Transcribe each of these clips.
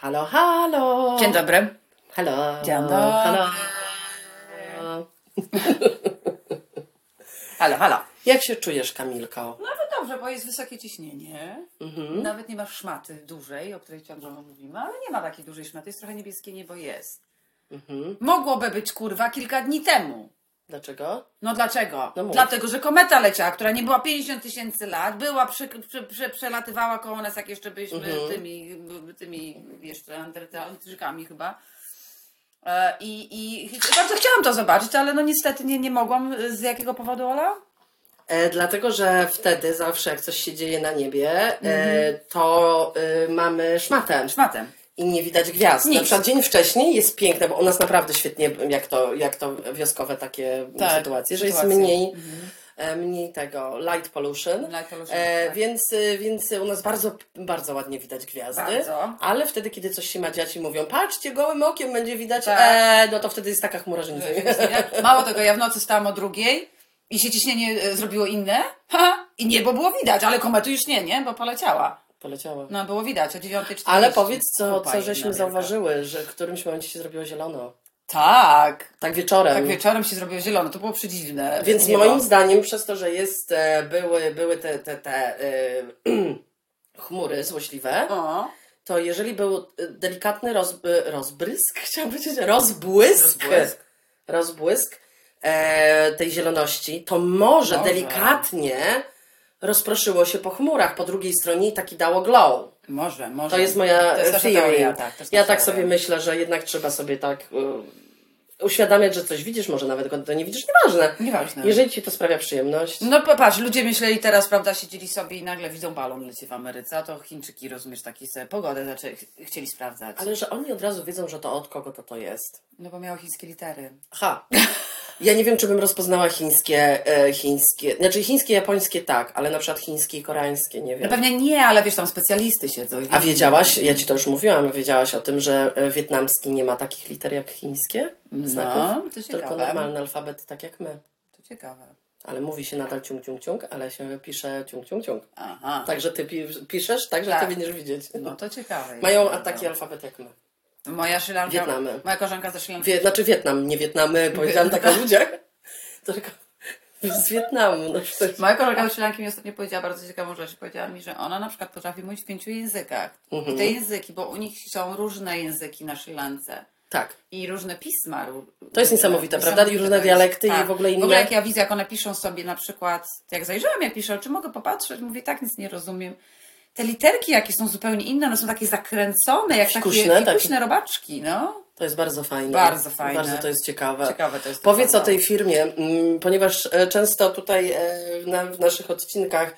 Halo, halo. Dzień dobry. Halo. Dzień dobry. Halo. Halo, halo. Jak się czujesz, Kamilko? Nawet dobrze, bo jest wysokie ciśnienie. Nawet nie masz szmaty dużej, o której ciągle mówimy, ale nie ma takiej dużej szmaty. Jest trochę niebieskie niebo, jest. Mogłoby być, kurwa, kilka dni temu. Dlaczego? No dlaczego? No mów. Dlatego, że kometa leciała, która nie była 50 tysięcy lat, była, przy, przy, przy, przelatywała koło nas, jak jeszcze byliśmy tymi, tymi jeszcze Antarktykami chyba. E, I, I bardzo chciałam to zobaczyć, ale no niestety nie, nie mogłam. Z jakiego powodu, Ola? E, dlatego, że wtedy zawsze jak coś się dzieje na niebie, e, Mhm. to e, mamy szmatę. Szmatem. I nie widać gwiazd. Nic. Na przykład dzień wcześniej jest piękne, bo u nas naprawdę świetnie, jak to, jak to wioskowe takie Tak, sytuacje, że jest mniej, e, mniej tego light pollution. Light pollution, E, tak. więc, e, więc u nas bardzo, bardzo ładnie widać gwiazdy. Bardzo. Ale wtedy, kiedy coś się ma dziać i mówią, patrzcie, gołym okiem będzie widać, Tak. e, no to wtedy jest taka chmura, że nic nie Mało tego, ja w nocy stałam o drugiej i się ciśnienie e, zrobiło inne ha, i niebo było widać, ale komety już nie, nie, bo poleciała. Poleciało. No było widać o 9.40. Ale powiedz, co, co żeśmy zauważyły, że w którymś momencie się zrobiło zielono. Tak. Tak wieczorem. Tak wieczorem się zrobiło zielono, to było przedziwne. Więc moim zdaniem, przez to, że jest, e, były, były te, te, te e, chmury złośliwe, O, to jeżeli był e, delikatny roz, e, rozbrysk, chciałam powiedzieć, rozbłysk, Rozbłysk. rozbłysk e, tej zieloności, to może, Może. delikatnie rozproszyło się po chmurach po drugiej stronie i taki dało glow. może, może. To jest moja To jest e, teoria, tak, to jest ja tak sobie myślę, że jednak trzeba sobie tak e, uświadamiać, że coś widzisz, może nawet go to nie widzisz, nieważne. Nieważne. Jeżeli ci to sprawia przyjemność. No popatrz, ludzie myśleli teraz, prawda, siedzieli sobie i nagle widzą balon leci w Ameryce, a to Chińczyki, rozumiesz, taki sobie pogodę zaczęli, ch- chcieli sprawdzać. Ale że oni od razu wiedzą, że to od kogo to to jest. No bo miało chińskie litery. Aha. Ja nie wiem, czy bym rozpoznała chińskie, e, chińskie, znaczy chińskie, japońskie tak, ale na przykład chińskie i koreańskie, nie No wiem. pewnie nie, ale wiesz, tam specjalisty siedzą. i- A wiedziałaś, ja ci to już mówiłam, wiedziałaś o tym, że e, wietnamski nie ma takich liter jak chińskie znaków? No, to Tylko ciekawe. normalny alfabet, tak jak my. To ciekawe. Ale mówi się nadal ciung, ciung, ciung, ale się pisze ciung, ciung, ciung. Aha. Także ty pi piszesz, tak, że Tak. ty będziesz widzieć. No to ciekawe. Mają taki alfabet jak my. Moja Szylanka, Wietnamy. moja koleżanka ze Szylanki. Wie, znaczy Wietnam, nie Wietnamy, powiedziałam tak o ludziach. Tylko z Wietnamu. No, przecież- Moja koleżanka ze Szylanki mi ostatnio powiedziała bardzo ciekawą rzecz. Powiedziała mi, że ona na przykład potrafi mówić w pięciu językach. Mhm. I te języki, bo u nich są różne języki na Szylance. tak. I różne pisma. To jest niesamowite, prawda? I różne dialekty i Tak. w ogóle W ogóle inne. jak ja widzę, jak one piszą sobie na przykład, jak zajrzałam, jak piszą, czy mogę popatrzeć? Mówię, tak, nic nie rozumiem. Te literki, jakie są zupełnie inne, one są takie zakręcone, jak Fikuśne, takie takie. fikuśne robaczki, no. To jest bardzo fajne. Bardzo fajne. Bardzo to jest ciekawe. Ciekawe to jest. Powiedz o tej firmie, mm, ponieważ e, często tutaj e, w naszych odcinkach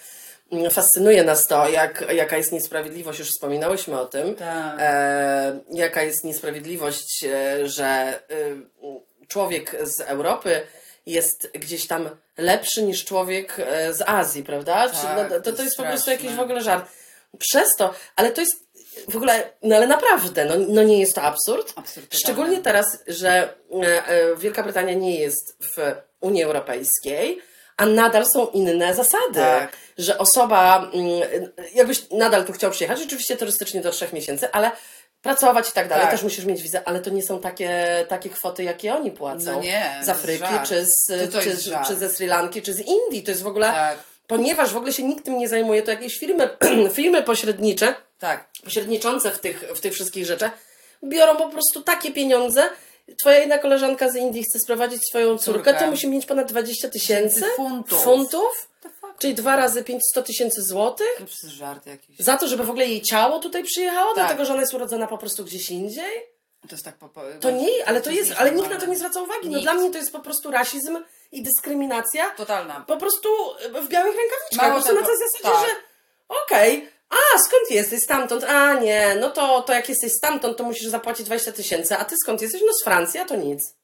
mm, fascynuje nas to, jak, jaka jest niesprawiedliwość, już wspominałyśmy o tym, Tak. e, jaka jest niesprawiedliwość, że człowiek z Europy jest gdzieś tam lepszy niż człowiek z Azji, prawda? Czy, Tak, no, to, to to jest po prostu jakiś w ogóle żart. Przez to, ale to jest w ogóle, no ale naprawdę, no, no nie jest to absurd? Absurd. Szczególnie teraz, że e, e, Wielka Brytania nie jest w Unii Europejskiej, a nadal są inne zasady. Tak. Że osoba, mm, jakbyś nadal tu chciał przyjechać, oczywiście turystycznie do trzech miesięcy, ale pracować i tak dalej, Tak. też musisz mieć wizę, ale to nie są takie, takie kwoty, jakie oni płacą. No nie, z Afryki, czy, z, czy, czy ze Sri Lanki, czy z Indii. To jest w ogóle, Tak. Ponieważ w ogóle się nikt tym nie zajmuje, to jakieś firmy, firmy pośrednicze, Tak. pośredniczące w tych, w tych wszystkich rzeczach biorą po prostu takie pieniądze. Twoja jedna koleżanka z Indii chce sprowadzić swoją córkę, Córkę. to musi mieć ponad 20 tysięcy Funtów. funtów, czyli dwa razy 500 tysięcy złotych. To żart jakiś. Za to, żeby w ogóle jej ciało tutaj przyjechało, Tak. dlatego że ona jest urodzona po prostu gdzieś indziej? To jest tak po, po, To nie, ale to jest, ale nikt na to nie zwraca uwagi. No Nikt. dla mnie to jest po prostu rasizm i dyskryminacja Totalna. po prostu w białych rękawiczkach. Mało po prostu na tej zasadzie, tak. że okej, a skąd jesteś stamtąd? A nie, no to, to jak jesteś stamtąd, to musisz zapłacić 20 tysięcy, a ty skąd jesteś? No z Francji, a to nic.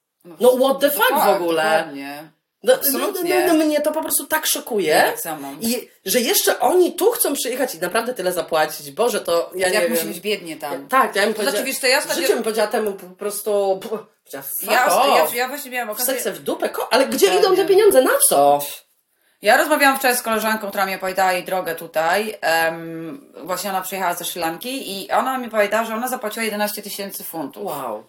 No what the fuck w tak, ogóle? Dokładnie. No, Absolutnie. No, no, no, mnie to po prostu tak szokuje. Ja tak samo. I że jeszcze oni tu chcą przyjechać i naprawdę tyle zapłacić. Boże, to ja nie Jak wiem. musi być biednie tam. Tak, ja bym To powiedziała, znaczy, wiesz co, ja ostatnio- życie bym powiedziała temu po prostu, Ja, ja, ja właśnie miałam okazję... W dupę, ko- ale gdzie idą te pieniądze, na co? Ja rozmawiałam wczoraj z koleżanką, która mi opowiadała jej drogę tutaj. Um, właśnie ona przyjechała ze Sri Lanki i ona mi powiedziała, że ona zapłaciła 11 tysięcy funtów. Wow.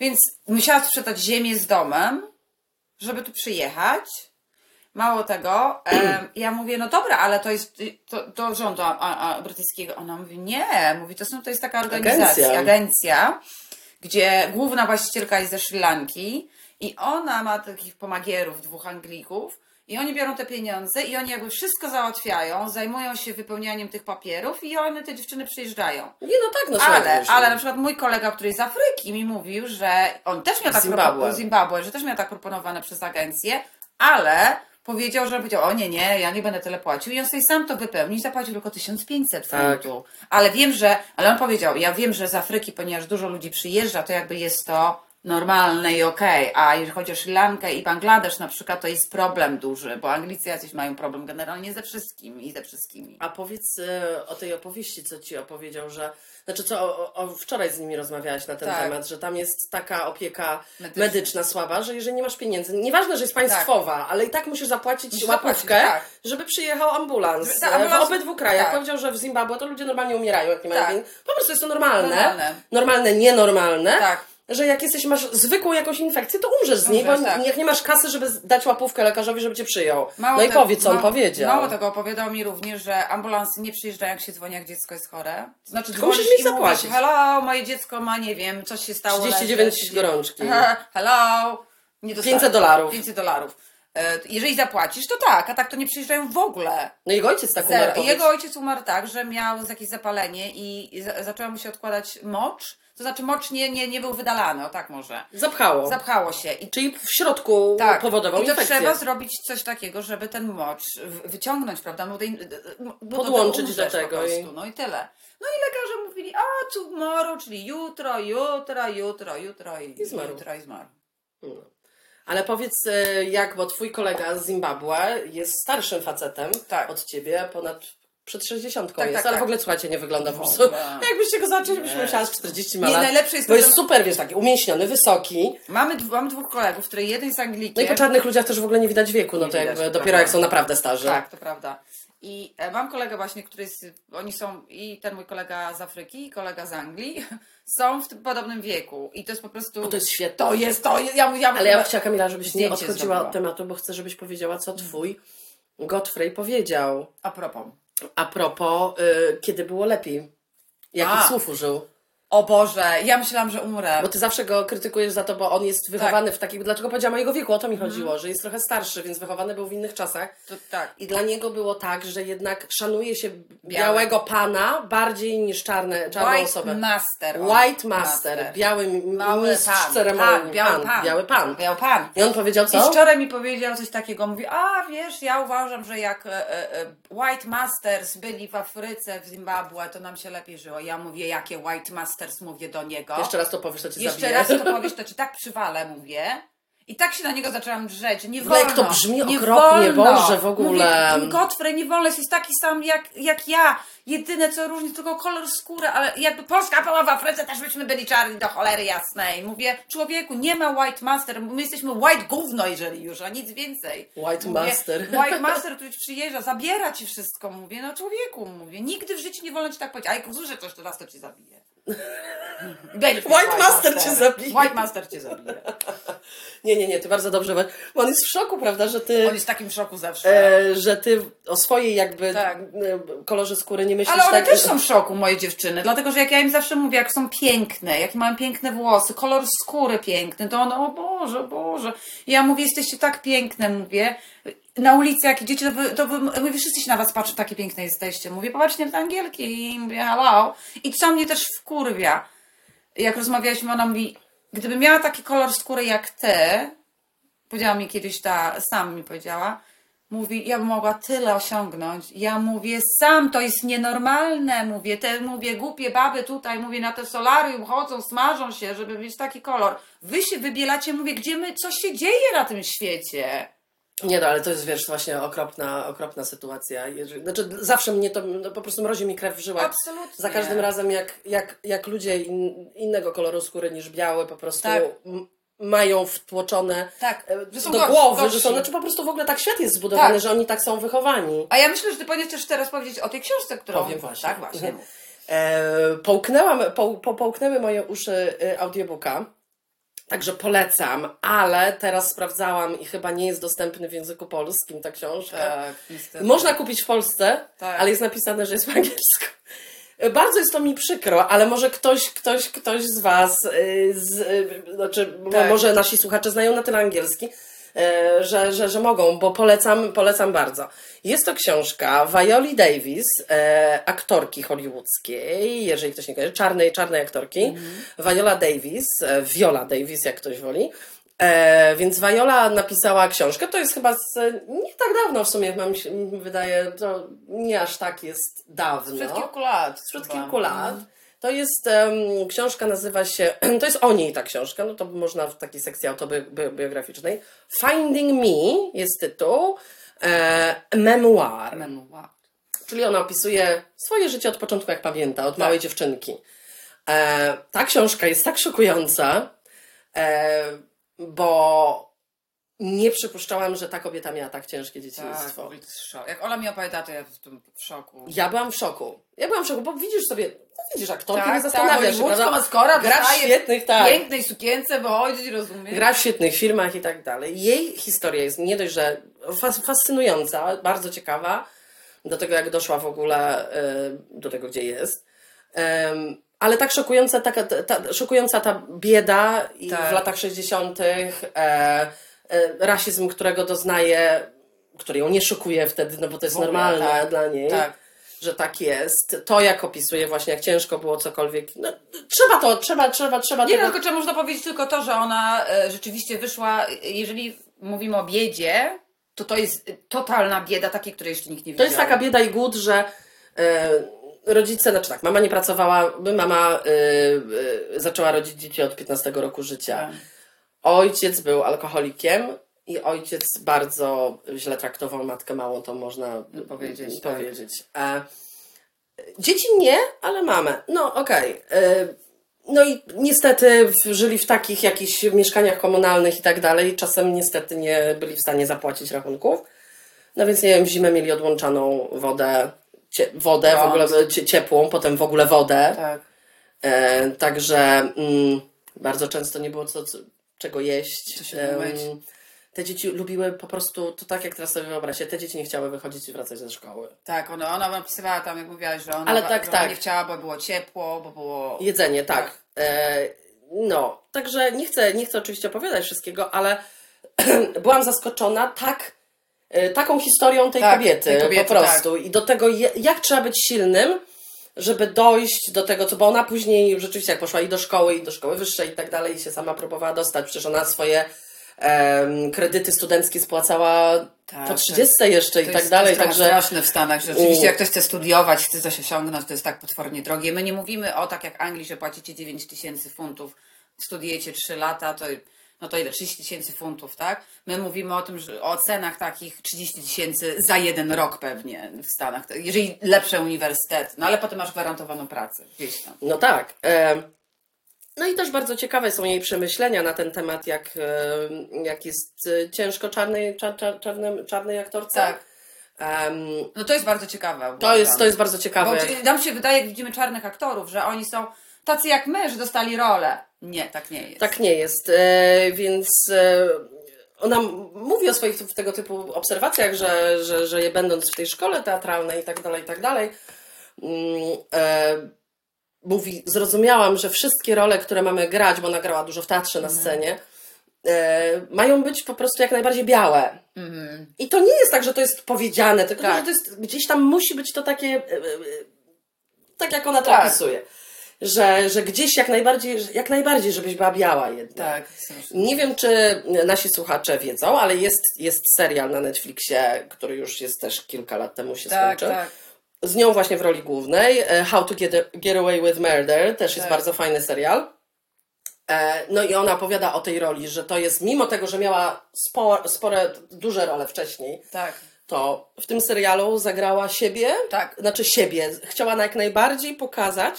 Więc musiała sprzedać ziemię z domem, żeby tu przyjechać. Mało tego, em, ja mówię, no dobra, ale to jest to, to rządu a, a, brytyjskiego. Ona mówi, nie, mówi, to, są, to jest taka organizacja, Agencja. agencja, gdzie główna właścicielka jest ze Sri Lanki i ona ma takich pomagierów, dwóch Anglików i oni biorą te pieniądze i oni jakby wszystko załatwiają, zajmują się wypełnianiem tych papierów i one, te dziewczyny przyjeżdżają. Nie, no tak, no Ale, ale no. na przykład mój kolega, który jest z Afryki, mi mówił, że on też miał tak Zimbabwe. Zimbabwe, że też miał tak proponowane przez agencję, ale powiedział, że powiedział, o nie, nie, ja nie będę tyle płacił i on sobie sam to wypełnił i zapłacił tylko 1500 Tak. funtów. Ale wiem, że, ale on powiedział, ja wiem, że z Afryki, ponieważ dużo ludzi przyjeżdża, to jakby jest to normalne i okej, a jeżeli chodzi o Sri Lankę i Bangladesz na przykład, to jest problem duży, bo Anglicy jacyś mają problem generalnie ze wszystkim i ze wszystkimi. A powiedz e, o tej opowieści, co ci opowiedział, że. Znaczy, co o, o, wczoraj z nimi rozmawiałaś na ten Tak. temat, że tam jest taka opieka Medyczna. medyczna, słaba, że jeżeli nie masz pieniędzy, nieważne, że jest państwowa, ale i tak musisz zapłacić Musisz łapówkę, tak. żeby przyjechał ambulans. Tak, E, ambulans- W obydwu krajach. tak. Powiedział, że w Zimbabwe to ludzie normalnie umierają, jak nie mają Tak. pieniędzy. Po prostu jest to normalne. Normalne. Normalne, nienormalne. Tak. Że jak jesteś, masz zwykłą jakąś infekcję, to umrzesz z niej, bo Umrzesz, tak. jak nie masz kasy, żeby dać łapówkę lekarzowi, żeby cię przyjął. Mało no i tego- powiedz, co on powiedział. Mało tego, opowiadał mi również, że ambulansy nie przyjeżdżają, jak się dzwoni, jak dziecko jest chore. Znaczy, Tylko musisz dzwonisz mieć i mówisz, zapłacić. hello, moje dziecko ma, nie wiem, coś się stało. 39 leży, gorączki. He- Hello. Nie dostałem. 500 dolarów. 500 dolarów. E, Jeżeli zapłacisz, to tak, a tak to nie przyjeżdżają w ogóle. No jego ojciec tak umarł. Powiedz. jego ojciec umarł tak, że miał jakieś zapalenie i za- zaczęła mu się odkładać mocz. To znaczy mocz nie, nie, nie był wydalany, o tak może. Zapchało. Zapchało się i Czyli w środku tak. powodował I to infekcję. trzeba zrobić coś takiego, żeby ten mocz wyciągnąć, prawda? No, tej- Podłączyć do po tego prostu. i- No i tyle. No i lekarze mówili, a tomorrow, czyli jutro, jutro, jutro, jutro i, I zmarł. Jutro i zmarł. No. Ale powiedz, e, jak, bo twój kolega z Zimbabwe jest starszym facetem Tak. od ciebie, ponad przed 60 Tak, jest, tak, ale tak. w ogóle słuchajcie, nie wygląda po W prostu. Jakbyście go zobaczyli, byśmy Nie. myślała z 40 ma Nie, lat. najlepsze jest Bo to, jest że- super, wiesz, taki umięśniony, wysoki. Mamy, mamy dwóch kolegów, który jeden jest Anglikiem. No i po czarnych ludziach też w ogóle nie widać wieku, no to widać, jakby to dopiero prawda. jak są naprawdę starzy. Tak, to prawda. I e, mam kolegę właśnie, który jest, oni są, i ten mój kolega z Afryki, i kolega z Anglii, są w tym podobnym wieku. I to jest po prostu... O, to jest świetne. To jest, to jest, ja, ja, Ale ja bym chciała, Kamila, żebyś nie odchodziła zrobiła. od tematu, bo chcę, żebyś powiedziała, co twój Godfrey powiedział. A propos. A propos, y, kiedy było lepiej. Jakich A. słów użył? O Boże, ja myślałam, że umrę. Bo ty zawsze go krytykujesz za to, bo on jest wychowany w takich. Dlaczego powiedziałam o jego wieku? O to mi chodziło, że jest trochę starszy, więc wychowany był w innych czasach. To, tak. I dla niego było tak, że jednak szanuje się białego pana bardziej niż czarne, czarną White osobę. Master. White Master, biały m- Mały mistrz pan, ceremonii. pan, biały pan. Biały pan. Biały pan. I on powiedział I co? wczoraj mi powiedział coś takiego, mówi, a wiesz, ja uważam, że jak e, e, White Masters byli w Afryce, w Zimbabwe, to nam się lepiej żyło. Ja mówię, jakie White Masters, mówię do niego. Jeszcze raz to powiesz, to cię Jeszcze zabiję. raz to powiesz, to ci tak przywalę, mówię. I tak się na niego zaczęłam drzeć. Nie No wolno. jak to brzmi nie okropnie, wolno. Boże, w ogóle. Mówię, Godfrey, nie wolno, jest taki sam jak, jak ja. Jedyne co różni, tylko kolor skóry, ale jakby Polska była w Afryce, też byśmy byli czarni do cholery jasnej. Mówię, człowieku, nie ma White Master, my jesteśmy White gówno, jeżeli już, a nic więcej. White mówię, Master. White Master tu ci przyjeżdża, zabiera ci wszystko, mówię, no człowieku, mówię, nigdy w życiu nie wolno ci tak powiedzieć, a jak usłyszę coś, to raz to cię zabije. Miał White Master cię zabije. White Master cię zabije. Nie, nie, nie, ty bardzo dobrze. Bo on jest w szoku, prawda, że ty. On jest w takim szoku zawsze. E, że ty o swojej jakby Tak. e, kolorze skóry nie myślisz Ale one tak. też są w szoku, moje dziewczyny, dlatego że jak ja im zawsze mówię, jak są piękne, jak mają piękne włosy, kolor skóry piękny, to one, o Boże, Boże. I ja mówię, jesteście tak piękne, mówię. Na ulicy, jak idziecie, to wy, to wy mówię, wszyscy się na was patrzą, takie piękne jesteście. Mówię, popatrzcie na te angielki i mówię, hello. I co mnie też wkurwia, jak rozmawialiśmy, ona mówi, gdyby miała taki kolor skóry jak ty, powiedziała mi kiedyś ta, sam mi powiedziała, mówi, ja bym mogła tyle osiągnąć. Ja mówię, sam to jest nienormalne, mówię, te, mówię, głupie baby tutaj, mówię, na te solarium chodzą, smażą się, żeby mieć taki kolor. Wy się wybielacie, mówię, gdzie my, co się dzieje na tym świecie? Nie no, ale to jest wiesz, właśnie okropna, okropna sytuacja. Znaczy, zawsze mnie to no, po prostu mrozi mi krew w żyłach. Absolutnie. Za każdym razem, jak, jak, jak ludzie in, innego koloru skóry niż biały po prostu Tak. Mają wtłoczone Tak, e, do głowy, że są, znaczy po prostu w ogóle tak świat jest zbudowany, Tak. że oni tak są wychowani. A ja myślę, że ty powinieneś też teraz powiedzieć o tej książce, którą... Powiem właśnie. Tak, właśnie. Mhm. E, połknęłam, po, po, połknęły moje uszy e, audiobooka, także polecam, ale teraz sprawdzałam i chyba nie jest dostępny w języku polskim ta książka. Tak. Można kupić w Polsce, Tak. ale jest napisane, że jest po angielsku. Bardzo jest to mi przykro, ale może ktoś, ktoś, ktoś z Was, y, z, y, znaczy Tak. może nasi słuchacze znają na tyle angielski, y, że, że, że mogą, bo polecam, polecam bardzo. Jest to książka Violi Davis, e, aktorki hollywoodzkiej, jeżeli ktoś nie kojarzy, czarnej, czarnej aktorki. Mhm. Viola Davis, e, Viola Davis, jak ktoś woli. E, więc Viola napisała książkę, to jest chyba z, nie tak dawno w sumie, mam się, mi wydaje, to nie aż tak jest dawno. Sprzed kilku lat. Sprzed chyba. kilku lat. To jest, em, książka nazywa się, to jest o niej ta książka, no to można w takiej sekcji autobiograficznej. Finding Me jest tytuł, e, memoir. Memoir. Czyli ona opisuje swoje życie od początku, jak pamięta, od Tak. małej dziewczynki. E, ta książka jest tak szokująca, e, bo nie przypuszczałam, że ta kobieta miała tak ciężkie Tak, dzieciństwo. szok. Jak Ola mi opowiada, to ja jestem w szoku. Ja byłam w szoku. Ja byłam w szoku, bo widzisz sobie, no widzisz aktorki, Tak, nie zastanawiasz tak, się, maskora Gra w świetnych, tak. pięknej sukience, bo chodzi, rozumiem. Gra w świetnych filmach i tak dalej. Jej historia jest nie dość, że fas- fascynująca, bardzo ciekawa, do tego jak doszła w ogóle y, do tego, gdzie jest. Em, ale tak szokująca, taka, ta, ta, szokująca ta bieda Tak. w latach 60. E, e, rasizm, którego doznaje, który ją nie szokuje wtedy, no bo to jest ogóle, normalne tak. dla niej. Tak. Że tak jest. To jak opisuje właśnie, jak ciężko było cokolwiek. No, trzeba to, trzeba, trzeba, trzeba Nie, tego tylko trzeba można powiedzieć tylko to, że ona e, rzeczywiście wyszła, jeżeli mówimy o biedzie, to to jest totalna bieda, takiej, której jeszcze nikt nie To widział. jest taka bieda i głód, że e, rodzice, znaczy tak, mama nie pracowała, by mama e, e, zaczęła rodzić dzieci od 15 roku życia. Tak. Ojciec był alkoholikiem i ojciec bardzo źle traktował matkę małą, to można powiedzieć, tak. powiedzieć. E, dzieci nie, ale mamę. No okej. E, No i niestety żyli w takich jakichś mieszkaniach komunalnych i tak dalej. Czasem niestety nie byli w stanie zapłacić rachunków. No więc nie wiem, w zimę mieli odłączaną wodę, cie, wodę w Prąd. ogóle cie, ciepłą, potem w ogóle wodę. Tak. E, także mm, bardzo często nie było co, co, czego jeść. Co się te dzieci lubiły po prostu, to tak jak teraz sobie wyobraźcie, te dzieci nie chciały wychodzić i wracać ze szkoły. Tak, ona, ona opisywała tam, jak mówiłaś, że ona, Ale tak, tak. nie chciała, bo było ciepło, bo było... Jedzenie, tak. E, no, także nie chcę, nie chcę oczywiście opowiadać wszystkiego, ale byłam zaskoczona tak, taką historią tej Tak, kobiety, tej kobiety, po prostu. I do tego, jak trzeba być silnym, żeby dojść do tego, co, bo ona później rzeczywiście jak poszła i do szkoły, i do szkoły wyższej i tak dalej, i się sama próbowała dostać, przecież ona swoje em, kredyty studenckie spłacała Tak, po to 30 jeszcze i To tak jest, dalej, to jest także... straszne w Stanach, że rzeczywiście jak ktoś chce studiować, chce coś osiągnąć, to jest tak potwornie drogie. My nie mówimy o tak jak Anglii, że płacicie 9 tysięcy funtów, studiujecie 3 lata, to no to ile? 30 tysięcy funtów, tak? My mówimy o tym, że o cenach takich 30 tysięcy za jeden rok pewnie w Stanach, jeżeli lepsze uniwersytety, no ale potem masz gwarantowaną pracę gdzieś tam. No tak. E, No i też bardzo ciekawe są jej przemyślenia na ten temat, jak, e, jak jest e, ciężko czarnej, czar, czar, czarnym, czarnej aktorce. Tak. Em, No to jest bardzo ciekawe. to, jest, to jest bardzo Bo ciekawe. nam się wydaje, jak widzimy czarnych aktorów, że oni są tacy jak my, że dostali rolę. Nie, tak nie jest. Tak nie jest. E, więc e, ona mówi o swoich tego typu obserwacjach, że, że, że je będąc w tej szkole teatralnej i tak dalej, i tak dalej, mm, e, mówi, zrozumiałam, że wszystkie role, które mamy grać, bo ona grała dużo w teatrze na scenie, e, mają być po prostu jak najbardziej białe. I to nie jest tak, że to jest powiedziane, tylko Tak. że to jest, gdzieś tam musi być to takie, e, tak jak ona to Tak. opisuje. Że, że gdzieś jak najbardziej, jak najbardziej, żebyś była biała jednak. Tak. Nie wiem, czy nasi słuchacze wiedzą, ale jest, jest serial na Netflixie, który już jest też kilka lat temu się Tak, skończył. tak. Z nią właśnie w roli głównej. e, How to Get, get Away with Murder, też jest Tak. bardzo fajny serial. E, No i ona opowiada o tej roli, że to jest, mimo tego, że miała spore, spore duże role wcześniej, Tak. to w tym serialu zagrała siebie, Tak. znaczy siebie. Chciała na jak najbardziej pokazać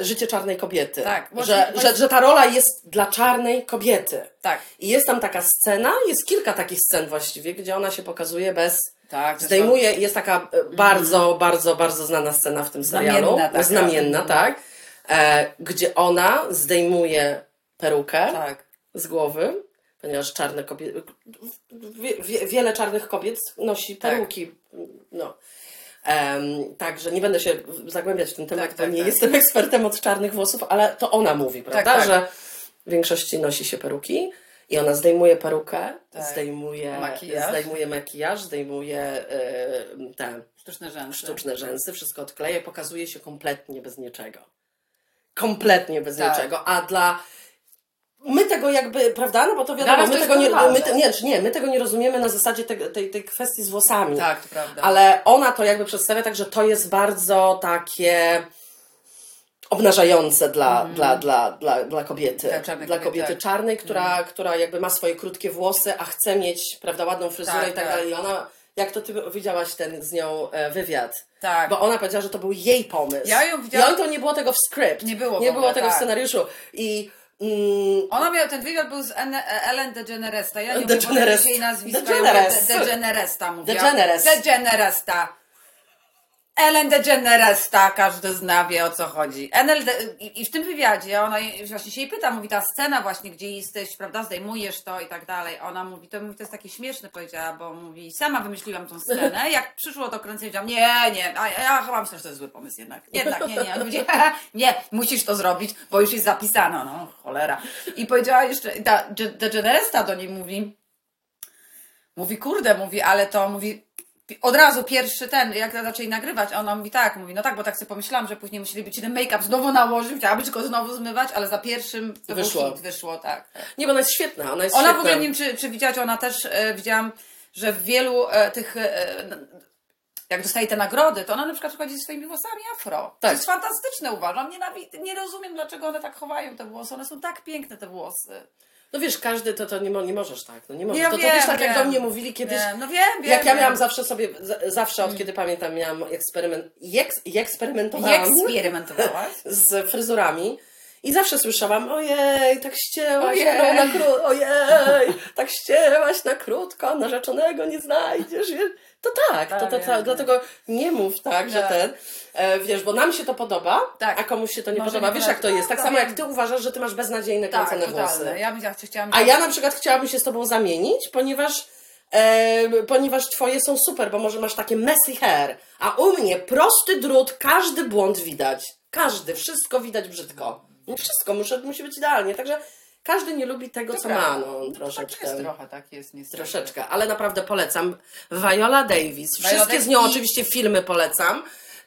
życie czarnej kobiety. Tak, że, właśnie- że, że ta rola jest dla czarnej kobiety. Tak. I jest tam taka scena, jest kilka takich scen właściwie, gdzie ona się pokazuje bez. Tak, to Zdejmuje, jest taka e, bardzo, bardzo, bardzo znana scena w tym serialu. Znamienna taka. Znamienna, tak. E, gdzie ona zdejmuje perukę Tak. z głowy, ponieważ czarne kobiety. Wie, wie, wiele czarnych kobiet nosi Tak. peruki. No. Em, także nie będę się zagłębiać w ten temat, Tak, bo tak, nie tak. jestem ekspertem od czarnych włosów, ale to ona mówi, prawda? tak. Że w większości nosi się peruki i ona zdejmuje perukę, Tak. zdejmuje Makijaż. zdejmuje makijaż, zdejmuje e, te Sztuczne rzęsy. sztuczne rzęsy, wszystko odkleja, pokazuje się kompletnie bez niczego. Kompletnie bez Tak. niczego. A dla. My tego jakby, prawda? No bo to wiadomo, my tego nie, my te, nie, nie, my tego nie rozumiemy na zasadzie tego, tej, tej kwestii z włosami. Tak, to prawda. Ale ona to jakby przedstawia tak, że to jest bardzo takie obnażające dla, dla, dla, dla, dla kobiety. Dla czarnej dla kobiety, kobiety tak. czarnej, która, która jakby ma swoje krótkie włosy, a chce mieć, prawda, ładną fryzurę Tak, i tak tak. dalej. I ona, jak to ty widziałaś ten z nią e, wywiad? Tak. Bo ona powiedziała, że to był jej pomysł. Ja ją widziałam- I on to nie było tego w skrypt. Nie było w Nie ogóle, było tego w tak. scenariuszu. I mm, Ona miała, ten wywiad był z Ellen DeGeneresta. Ja nie DeGeneres. mówię jej nazwiska. DeGeneres. Ja mówię De- Mówię. DeGeneres. Ellen DeGeneresta, każdy zna, wie o co chodzi. Enel de, i, I w tym wywiadzie ona właśnie się jej pyta, mówi ta scena właśnie, gdzie jesteś, prawda, zdejmujesz to i tak dalej. Ona mówi, to, mówi, to jest takie śmieszne, powiedziała, bo mówi, sama wymyśliłam tą scenę, jak przyszło to kręcenie, powiedziałam, nie, nie, a ja chyba myślę, że to jest zły pomysł jednak. Jednak, nie, nie. Ona mówi, nie, musisz to zrobić, bo już jest zapisano, no, cholera. I powiedziała jeszcze, ta DeGeneresta do niej mówi, Mówi, kurde, mówi, ale to mówi. Od razu pierwszy ten, jak zaczęli nagrywać, a ona mówi tak, mówi, no tak, bo tak sobie pomyślałam, że później musieliby ci ten make-up znowu nałożyć, chciałaby tylko znowu zmywać, ale za pierwszym to Wyszło. Hit, wyszło, tak. nie, bo ona jest świetna. Ona jest Ona w świetna. ogóle, nie wiem, czy, czy widziałaś, ona też e, widziałam, że w wielu e, tych, e, jak dostaje te nagrody, to ona na przykład przychodzi ze swoimi włosami afro. To Tak. jest fantastyczne, uważam. Nienawi- nie rozumiem, dlaczego one tak chowają te włosy. One są tak piękne, te włosy. No wiesz, każdy to, to nie, mo- nie możesz tak. No nie możesz. Ja to, to wiem, wiesz, tak jak wiem. do mnie mówili kiedyś. Nie, no wiem, wiem. Jak ja wiem. miałam zawsze sobie, zawsze od kiedy pamiętam, miałam eksperyment, i, eks, i eksperymentowałam Eksperymentowałaś? z fryzurami i zawsze słyszałam, ojej, tak ścięłaś Ojej. na krótko, ojej, tak ścięłaś na krótko, narzeczonego nie znajdziesz. To tak, to, to, to, wiem. dlatego nie mów tak, że Tak. ten, e, wiesz, bo nam się to podoba, Tak. a komuś się to nie Może podoba. nie Wiesz, jak to jest, tak No, samo wiem. jak ty uważasz, że ty masz beznadziejne Tak, kręcone włosy. Ja bym chciała, chciałam... A ja na przykład chciałabym się z tobą zamienić, ponieważ, e, ponieważ twoje są super, bo może masz takie messy hair, a u mnie prosty drut, każdy błąd widać. Każdy, wszystko widać brzydko. Wszystko muszę, musi być idealnie, także każdy nie lubi tego, To co prawda. ma, no, Tak troszeczkę. jest trochę, tak jest niestety. Troszeczkę, ale naprawdę polecam. Viola Davis. Wszystkie Davis z nią oczywiście filmy polecam.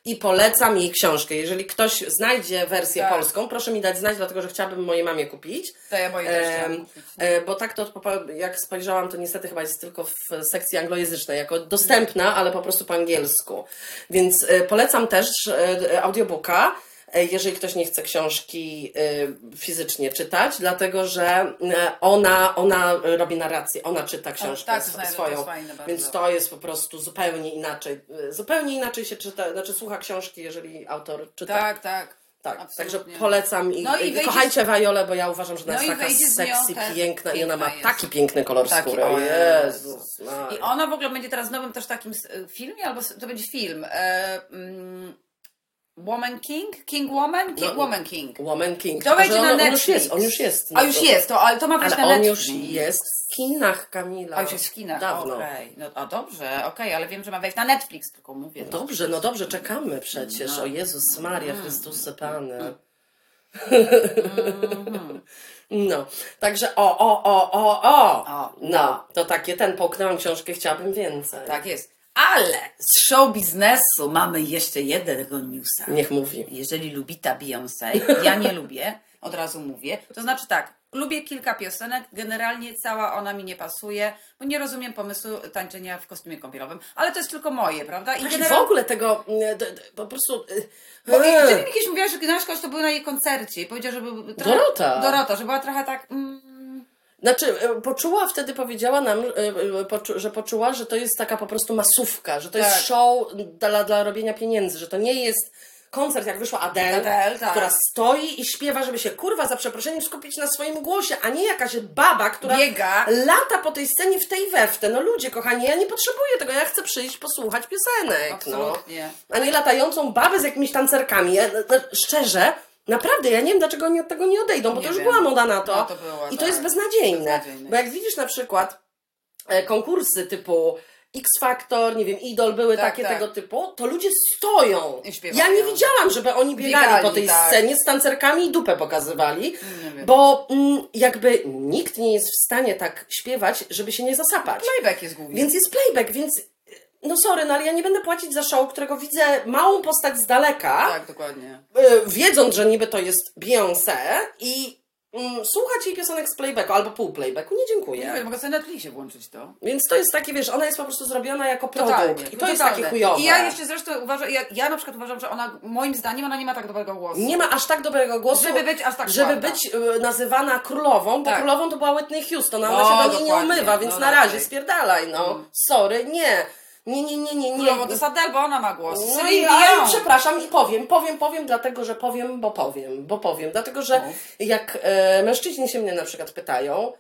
I polecam jej książkę. Jeżeli ktoś znajdzie wersję Tak. polską, proszę mi dać znać, dlatego że chciałabym mojej mamie kupić. To ja moje też kupić. e, bo tak to jak spojrzałam, to niestety chyba jest tylko w sekcji anglojęzycznej, jako dostępna, ale po prostu po angielsku. Więc e, polecam też e, audiobooka, jeżeli ktoś nie chce książki e, fizycznie czytać, dlatego że e, ona, ona robi narrację, ona czyta książkę tak, to sw- to swoją. bardzo. Więc to jest po prostu zupełnie inaczej. e, Zupełnie inaczej się czyta, znaczy słucha książki, jeżeli autor czyta. Tak, tak. Tak, absolutnie. także polecam i, No i wejdzie- kochajcie Violę, bo ja uważam, że ona No jest taka sexy, też piękna i ona ma piękna jest. taki piękny kolor Taki, skóry. o Jezus. I ona w ogóle będzie teraz w nowym też takim filmie, albo to będzie film. E, mm, Woman King? King Woman? King, No, Woman King. Woman King. To że na on, on już Netflix. jest, on już jest. A już jest, to, ale to ma wejść Ale na on już Netflix. jest w kinach, Kamila. A już jest w kinach, Dawno. okej. No, a dobrze, okej, ale wiem, że ma wejść na Netflix, tylko mówię. no. Dobrze, no dobrze, czekamy przecież. No. O Jezus Maria, Chrystusy Pany. No, także o, o, o, o, o. O, No, to takie, ten połknęłam książkę, chciałabym więcej. Tak jest. Ale z show biznesu mamy jeszcze jednego newsa. Niech mówi. Jeżeli lubi ta Beyoncé, ja nie lubię, od razu mówię. To znaczy tak, lubię kilka piosenek, generalnie cała ona mi nie pasuje, bo nie rozumiem pomysłu tańczenia w kostiumie kąpielowym, ale to jest tylko moje, prawda? I Tak, generalnie... w ogóle tego mm, d, d, po prostu. Bo i- eee. ty mi kiedyś mówiłaś, że Gnaśka, to był na jej koncercie i powiedział, że był trochę... Dorota. Dorota, że była trochę tak... Mm, Znaczy, e, poczuła wtedy, powiedziała nam, e, e, że poczuła, że to jest taka po prostu masówka, że to Tak. jest show dla, dla robienia pieniędzy, że to nie jest koncert, jak wyszła Adele, Adele, tak. która stoi i śpiewa, żeby się kurwa za przeproszeniem skupić na swoim głosie, a nie jakaś baba, która Biega. lata po tej scenie w tej we w te. No ludzie, kochani, ja nie potrzebuję tego, ja chcę przyjść posłuchać piosenek. Absolutnie. No. A nie latającą babę z jakimiś tancerkami. Ja, no, szczerze, Naprawdę, ja nie wiem, dlaczego oni od tego nie odejdą, bo Nie to już wiem. była moda na to. No, to było, I to tak. jest beznadziejne. Beznadziejne. Bo jak widzisz na przykład e, konkursy typu X Factor, nie wiem, Idol, były Tak, takie tak. tego typu, to ludzie stoją. Ja nie widziałam, żeby oni biegali Biegali, po tej tak. scenie z tancerkami i dupę pokazywali, bo mm, jakby nikt nie jest w stanie tak śpiewać, żeby się nie zasapać. Playback jest główny. Więc jest playback, więc no sorry, no ale ja nie będę płacić za show, którego widzę małą postać z daleka, Tak, dokładnie. y, wiedząc, że niby to jest Beyoncé i mm, słuchać jej piosenek z playbacku albo pół playbacku, nie Nie dziękuję. wiem, mogę sobie na Netflixie włączyć to. Więc to jest takie, wiesz, ona jest po prostu zrobiona jako Totalnie. produkt i to jest takie chujowe. I ja jeszcze zresztą uważam, ja, ja na przykład uważam, że ona, moim zdaniem, ona nie ma tak dobrego głosu. Nie ma aż tak dobrego głosu, Żeby być aż tak żeby być y, nazywana królową, bo Tak. królową to była Whitney Houston, a ona No, się do niej nie umywa, więc No, na razie spierdalaj, no. Mm. Sorry, nie. Nie, nie, nie, nie, nie. Królową to jest Adele, bo ona ma głos. No Celine i ale Dion. przepraszam i powiem, powiem, powiem, dlatego że powiem, bo powiem, bo powiem. Dlatego, że No. jak e, mężczyźni się mnie na przykład pytają,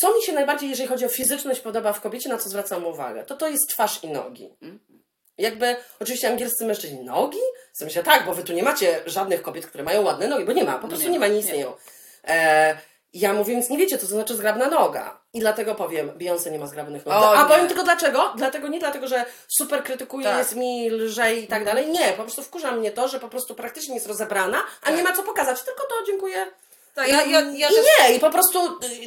co mi się najbardziej, jeżeli chodzi o fizyczność, podoba w kobiecie, na co zwracam uwagę, to to jest twarz i nogi. Jakby, oczywiście angielscy mężczyźni, nogi? W sensie tak, bo wy tu nie macie żadnych kobiet, które mają ładne nogi, bo nie ma, po prostu Nie nie, ma, nie nie. istnieją. E, ja mówię, więc nie wiecie, co to znaczy zgrabna noga. I dlatego powiem, Beyoncé nie ma zgrabnych nóg. O, A nie. powiem tylko dlaczego? Dlatego nie dlatego, że super krytykuje, Tak. jest mi lżej i tak dalej. Nie, po prostu wkurza mnie to, że po prostu praktycznie jest rozebrana, a nie ma co pokazać. Tylko to, dziękuję. Tak, ja, ja, ja I też... nie, i po prostu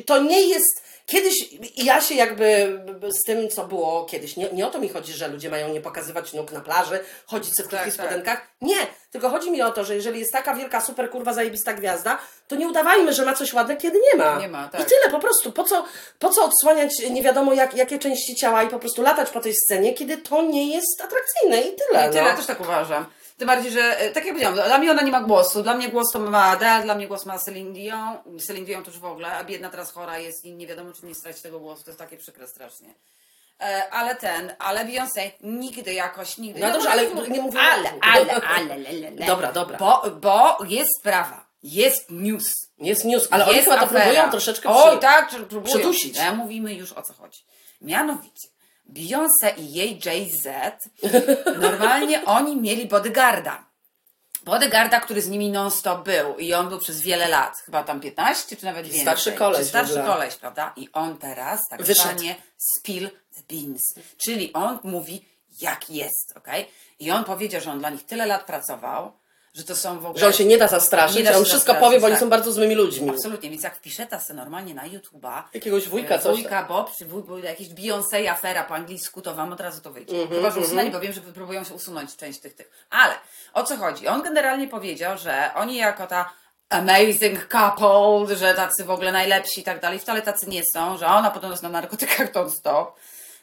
to nie jest. Kiedyś ja się jakby z tym, co było kiedyś, nie, nie o to mi chodzi, że ludzie mają nie pokazywać nóg na plaży, chodzić sobie w krótkich Tak, tak. spodenkach. Nie, tylko chodzi mi o to, że jeżeli jest taka wielka, super kurwa, zajebista gwiazda, to nie udawajmy, że ma coś ładne, kiedy nie ma. Nie ma, tak. I tyle, po prostu. Po co, po co odsłaniać nie wiadomo jak, jakie części ciała i po prostu latać po tej scenie, kiedy to nie jest atrakcyjne i tyle. I tyle, no. ja też tak uważam. Tym bardziej, że e, tak jak powiedziałam, dla mnie ona nie ma głosu. Dla mnie głos to ma Adele, dla mnie głos ma Celine Dion. Celine Dion to już w ogóle, a biedna teraz chora jest i nie wiadomo, czy nie straci tego głosu. To jest takie przykre strasznie. E, ale ten, ale Beyoncé nigdy jakoś, nigdy. No dobrze, ale nie mówię- Ale, ale, ale, ale, ale. Dobra, dobra. Bo, bo jest sprawa, jest news. Jest news, ale oni jest chyba to próbują troszeczkę O, przy... tak, że próbują. przydusić. Ale mówimy już o co chodzi. Mianowicie, Beyoncé i jej Jay-Z, normalnie oni mieli bodyguarda. Bodyguarda, który z nimi non-stop był i on był przez wiele lat, chyba tam 15 czy nawet więcej. Starszy koleś starszy koleś, prawda? I on teraz tak zwanie spill the beans, czyli on mówi jak jest, okej? I on powiedział, że on dla nich tyle lat pracował, że to są w ogóle... Że on się nie da zastraszyć, Nie da on wszystko powie, bo oni tak. są bardzo złymi ludźmi. Absolutnie, więc jak wpiszę ta se normalnie na YouTube'a, Jakiegoś wujka, coś Wujka Bob, czy wuj, jakieś Beyoncé afera po angielsku, to wam od razu to wyjdzie. Mhm, Chyba, że usunęli, bo wiem, że próbują się usunąć część tych tych. Ale o co chodzi? On generalnie powiedział, że oni jako ta amazing couple, że tacy w ogóle najlepsi i tak dalej, wcale tacy nie są, że ona podobno jest na narkotykach non-stop,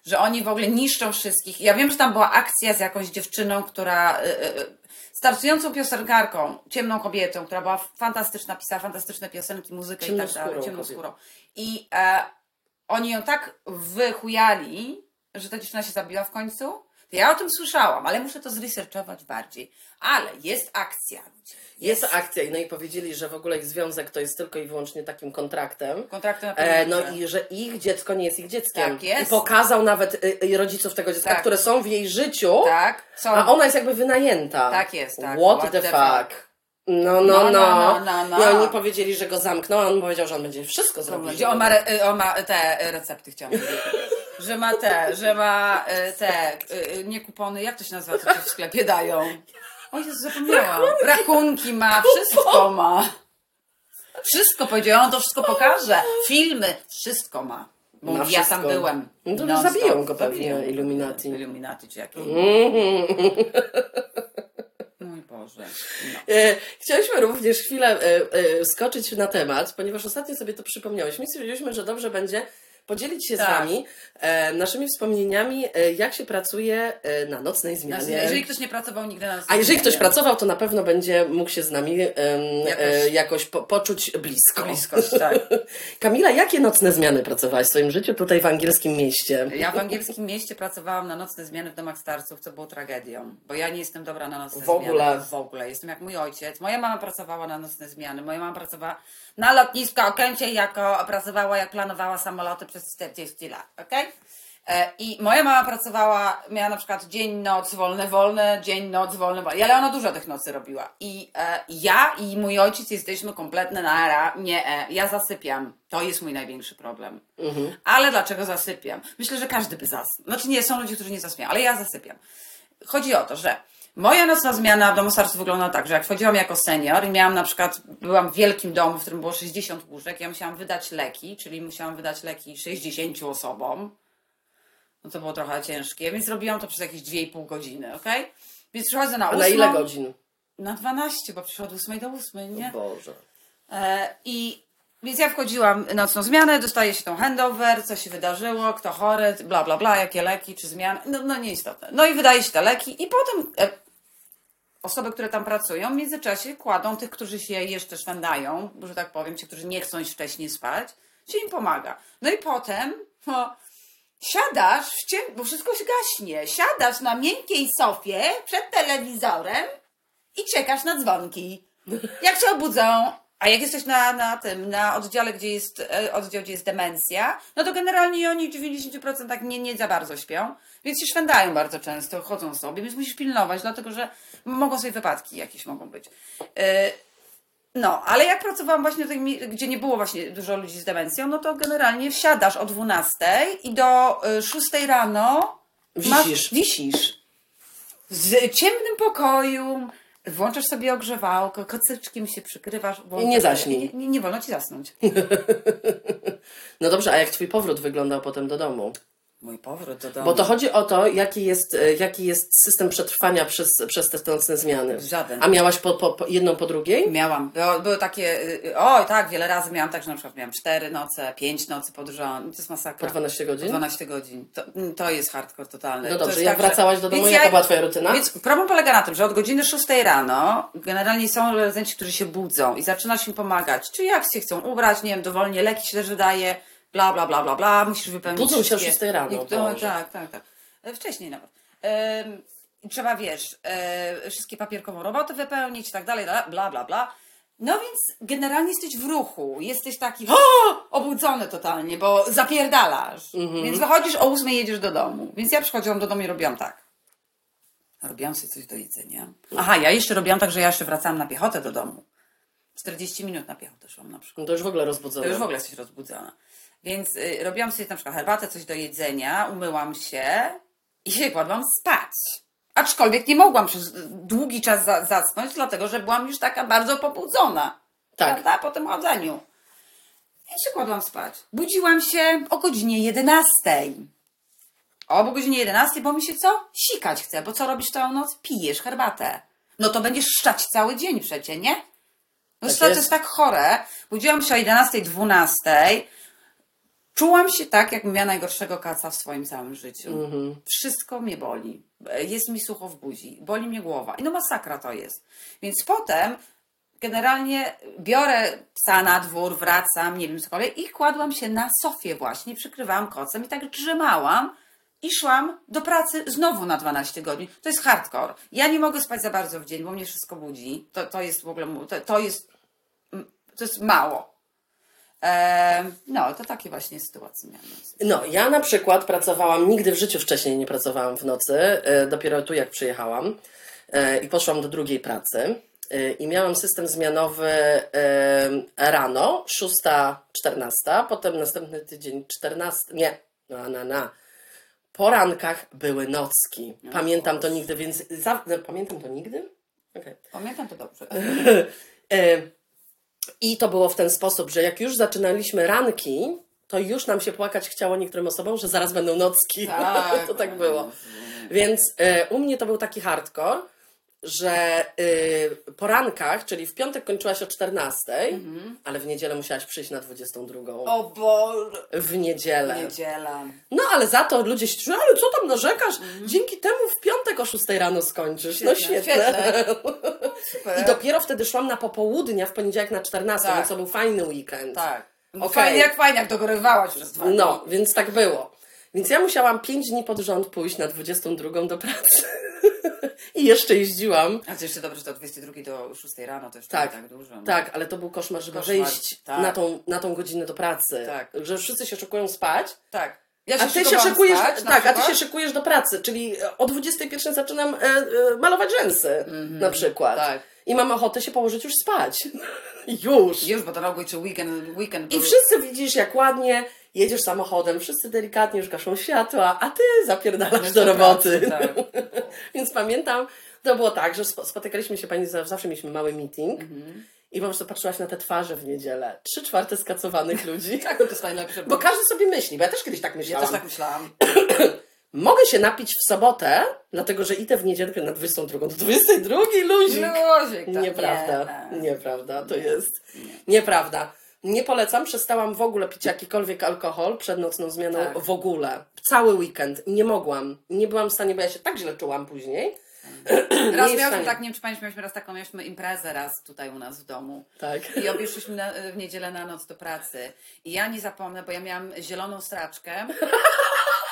że oni w ogóle niszczą wszystkich. Ja wiem, że tam była akcja z jakąś dziewczyną, która... y, y, y, startującą piosenkarką, ciemną kobietą, która była fantastyczna, pisała fantastyczne piosenki, muzykę i tak dalej, ciemną skórą. I e, oni ją tak wychujali, że ta dziewczyna się zabiła w końcu. Ja o tym słyszałam, ale muszę to zresearchować bardziej. Ale jest akcja. ludzie. Jest akcja, no i powiedzieli, że w ogóle ich związek to jest tylko i wyłącznie takim kontraktem. Kontrakty na E, no i że ich dziecko nie jest ich dzieckiem. Tak jest. I pokazał nawet y, y, rodziców tego dziecka, Tak. które są w jej życiu, Tak, są. a ona jest jakby wynajęta. Tak jest, tak. What, What the the fuck? No, no, No, no. no, no, no, I no. oni powiedzieli, że go zamkną, a on powiedział, że on będzie wszystko zrobił. On ma, re, y, on ma te recepty, chciałam powiedzieć. Że ma te, że ma y, te, y, y, nie kupony, jak to się nazywa, co ci w sklepie dają? O Jezu, zapomniałam. Rachunki ma, wszystko ma. Wszystko powiedział, on to wszystko pokaże. Filmy, wszystko ma. Bo ja tam wszystko. byłem. No to zabiją go pewnie, Zabiją. Illuminati. Illuminati czy jakieś. Mój Boże. No. E, Chcieliśmy również chwilę e, e, skoczyć na temat, ponieważ ostatnio sobie to przypomniałeś. My stwierdziliśmy, że dobrze będzie podzielić się z Tak. Wami e, naszymi wspomnieniami, e, jak się pracuje e, na nocnej zmianie. Jeżeli ktoś nie pracował nigdy na A jeżeli ktoś pracował, to na pewno będzie mógł się z nami Jakoś- jakoś, jakoś po, poczuć blisko. Bliskość, tak. Kamila, jakie nocne zmiany pracowałaś w swoim życiu tutaj w angielskim mieście? Ja w angielskim mieście pracowałam na nocne zmiany w domach starców, co było tragedią, bo ja nie jestem dobra na nocne W zmiany. ogóle? W ogóle. Jestem jak mój ojciec. Moja mama pracowała na nocne zmiany. Moja mama pracowała na lotnisku Okęcie, jako pracowała, jak planowała samoloty przez 40 lat, okej? E, I moja mama pracowała, miała na przykład dzień, noc, wolne, wolne, dzień, noc, wolne, wolne. Ale ona dużo tych nocy robiła. I e, ja i mój ojciec jesteśmy kompletne nara, nie, e, ja zasypiam. To jest mój największy problem. Ale dlaczego zasypiam? Myślę, że każdy by zasnął. Znaczy nie, są ludzie, którzy nie zasypiają, ale ja zasypiam. Chodzi o to, że moja nocna zmiana w domu starców wyglądała tak, że jak wchodziłam jako senior i miałam na przykład, byłam w wielkim domu, w którym było 60 łóżek, ja musiałam wydać leki, czyli musiałam wydać leki 60 osobom. No to było trochę ciężkie, więc robiłam to przez jakieś 2,5 godziny, ok? Więc przychodzę na A 8. na ile godzin? Na 12, bo przyszło od 8 do 8, nie? Boże. E, I więc ja wchodziłam nocną zmianę, dostaje się tą handover, co się wydarzyło, kto chory, bla bla bla, jakie leki, czy zmiany, no, no nieistotne. No i wydaje się te leki i potem e, osoby, które tam pracują w międzyczasie kładą tych, którzy się jeszcze szwędają, że tak powiem, ci, którzy nie chcą iść wcześniej spać, się im pomaga. No i potem no, siadasz w ciem, bo wszystko się gaśnie, siadasz na miękkiej sofie przed telewizorem i czekasz na dzwonki. Jak cię obudzą, a jak jesteś na, na tym, na oddziale, gdzie jest e, oddział, gdzie jest demencja, no to generalnie oni w 90% tak nie, nie za bardzo śpią, więc się szwędają bardzo często, chodzą sobie, więc musisz pilnować, dlatego że mogą sobie wypadki jakieś mogą być. E, No, ale jak pracowałam właśnie gdzie nie było właśnie dużo ludzi z demencją, no to generalnie wsiadasz o 12 i do y, 6 rano Wisisz. wisisz. W ciemnym pokoju, włączasz sobie ogrzewałko, kocyczkiem się przykrywasz. włączasz nie zaśnij. Nie, nie, nie wolno ci zasnąć. No dobrze, a jak twój powrót wyglądał potem do domu? Mój powrót do domu. Bo to chodzi o to, jaki jest, e, jaki jest system przetrwania przez, przez te nocne zmiany. Żaden. A miałaś po, po, po jedną po drugiej? Miałam. Było, były takie, y, oj tak, wiele razy miałam tak, że na przykład miałam 4 noce, 5 nocy pod rząd. To jest masakra. Po 12 godzin? Po 12 godzin. To, to jest hardcore totalny. No To dobrze, jest jak tak, wracałaś do domu, jaka ja- była twoja rutyna? Więc problem polega na tym, że od godziny 6 rano generalnie są rezydenci, którzy się budzą i zaczynasz im pomagać. Czy jak się chcą ubrać, nie wiem, dowolnie leki się też wydaje, bla, bla, bla, bla, bla, musisz wypełnić Budzą się o wszystkie- 6 rano, Niektóre- Boże. tak, tak, tak. E, Wcześniej nawet. Trzeba, wiesz, e, wszystkie papierkową robotę wypełnić i tak dalej, bla, bla, bla. No więc generalnie jesteś w ruchu, jesteś taki o, obudzony totalnie, bo zapierdalasz. Mhm. Więc wychodzisz o 8 jedziesz do domu. Więc ja przychodziłam do domu i robiłam tak. Robiłam sobie coś do jedzenia. Aha, ja jeszcze robiłam tak, że ja jeszcze wracałam na piechotę do domu. 40 minut na piechotę szłam na przykład. No to już w ogóle rozbudzone. To już w ogóle jesteś rozbudzona. Więc y, robiłam sobie na przykład herbatę, coś do jedzenia, umyłam się i się kładłam spać. Aczkolwiek nie mogłam przez długi czas za, zasnąć, dlatego że byłam już taka bardzo pobudzona. Tak. Prawda? Po tym chodzeniu. I się kładłam spać. Budziłam się o godzinie 11. O godzinie 11, bo mi się co? Sikać chce, bo co robisz całą noc? Pijesz herbatę. No to będziesz szczać cały dzień przecie, nie? No Tak to jest. jest tak chore. Budziłam się o 11, 12. Czułam się tak, jakbym miała najgorszego kaca w swoim całym życiu. Wszystko mnie boli. Jest mi sucho w buzi. Boli mnie głowa. I no masakra to jest. Więc potem generalnie biorę psa na dwór, wracam, nie wiem cokolwiek i kładłam się na sofie właśnie, przykrywałam kocem i tak drzemałam i szłam do pracy znowu na 12 godzin. To jest hardcore. Ja nie mogę spać za bardzo w dzień, bo mnie wszystko budzi. To, to jest w ogóle, to, to jest to jest mało. No, to takie właśnie sytuacje miałam. No, ja na przykład pracowałam, nigdy w życiu wcześniej nie pracowałam w nocy, e, dopiero tu jak przyjechałam e, i poszłam do drugiej pracy e, i miałam system zmianowy rano, 6-14, potem następny tydzień 14, nie, na, na, na. Po rankach były nocki. Pamiętam to nigdy, więc za, no, pamiętam to nigdy? Okej. Pamiętam to dobrze. I to było w ten sposób, że jak już zaczynaliśmy ranki, to już nam się płakać chciało niektórym osobom, że zaraz będą nocki. Tak. to tak było. Więc e, u mnie to był taki hardcore. Że y, porankach, czyli w piątek kończyłaś o 14, ale w niedzielę musiałaś przyjść na 22. O Boże. W niedzielę. Niedziela. No ale za to ludzie się czują, ale co tam narzekasz? Dzięki temu w piątek o 6 rano skończysz. no Świetne, świetne. Super. I dopiero wtedy szłam na popołudnia w poniedziałek na 14, Tak. więc to był fajny weekend. Tak. No Okej. Fajnie, jak fajnie, jak dogorywałaś przez dwa. No, więc tak było. Więc ja musiałam 5 dni pod rząd pójść na 22 do pracy. I jeszcze jeździłam. A to jeszcze dobrze, że to od 22 do 6 rano to jeszcze Tak, tak, dużo. no. Tak, ale to był koszmar, żeby Koszmar, wyjść tak. na, tą, na tą godzinę do pracy. Tak. Że wszyscy się szykują spać, Tak. Ja a ty się szykujesz, tak, a ty się szykujesz do pracy, czyli o 21 zaczynam e, e, malować rzęsy na przykład. tak. I mam ochotę się położyć już spać. już. Już, bo to rok czy weekend, weekend I wszyscy widzisz, jak ładnie jedziesz samochodem, wszyscy delikatnie już gaszą światła, a ty zapierdalasz do do roboty. pracy, tak. Więc pamiętam, to było tak, że spo- spotykaliśmy się pani, za- zawsze mieliśmy mały meeting Mhm. I po prostu patrzyłaś na te twarze w niedzielę. Trzy czwarte skacowanych ludzi. Tak, to jest najlepsze. Bo każdy sobie myśli, bo ja też kiedyś tak ja myślałam. też tak myślałam. Mogę się napić w sobotę, dlatego że idę w niedzielę na 22. Do 22 luzik. Luzik, tak. Nieprawda. Nie, Nieprawda, to jest. Nieprawda. Nie polecam, przestałam w ogóle pić jakikolwiek alkohol przed nocną zmianą. Tak. W ogóle. Cały weekend. Nie mogłam. Nie byłam w stanie, bo ja się tak źle czułam później. Raz miałyśmy tak, nie wiem czy mieliśmy raz taką, mieliśmy imprezę raz tutaj u nas w domu. Tak. I obie szliśmy na, w niedzielę na noc do pracy. I ja nie zapomnę, bo ja miałam zieloną straczkę.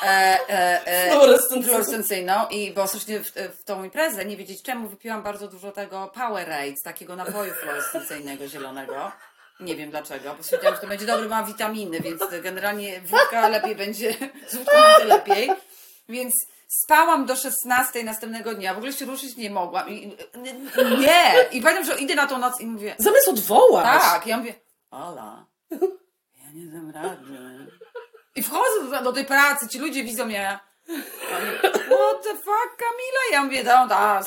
E, e, e, Fluorescencyjną. fluorescencyjną i bo strasznie w, w tą imprezę, nie wiedzieć czemu, wypiłam bardzo dużo tego Powerade, takiego napoju fluorescencyjnego zielonego. Nie wiem dlaczego, bo stwierdziłam, że to będzie dobry, ma witaminy, więc generalnie wódka lepiej będzie, z wódką będzie lepiej. Więc spałam do 16 następnego dnia, w ogóle się ruszyć nie mogłam. I, nie! I pamiętam, że idę na tą noc i mówię, Zamiast odwołać. tak, ja mówię, Ola, ja nie dam rady. I wchodzę do, tej pracy, ci ludzie widzą mnie. What the fuck, Kamila? Ja mówię, no da,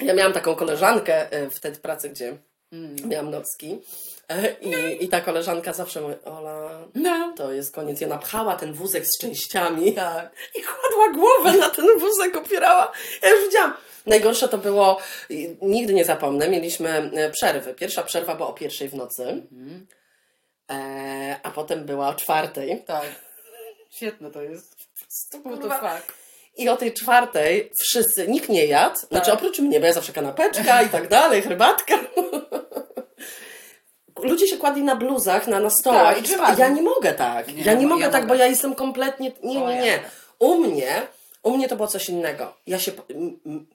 Ja miałam taką koleżankę wtedy w pracy, gdzie Mm. miałam nocki. E, I, I ta koleżanka zawsze mówi, Ola, no. to jest koniec. I ona pchała ten wózek z częściami Tak. i kładła głowę na ten wózek, opierała. Ja już widziałam. Najgorsze to było, nigdy nie zapomnę, mieliśmy e, przerwy. Pierwsza przerwa była o pierwszej w nocy, Mhm. e, a potem była o czwartej. Tak. Świetne to jest. What the fuck. I o tej czwartej wszyscy, nikt nie jadł, znaczy Tak. oprócz mnie, bo ja zawsze kanapeczka i tak dalej, herbatka. Ludzie się kładli na bluzach, na, na stołach. Tak, ja nie mogę tak. Nie, ja nie mogę ja tak, mogę. bo ja jestem kompletnie. Nie, nie, nie. U mnie, u mnie to było coś innego. Ja się. m- m-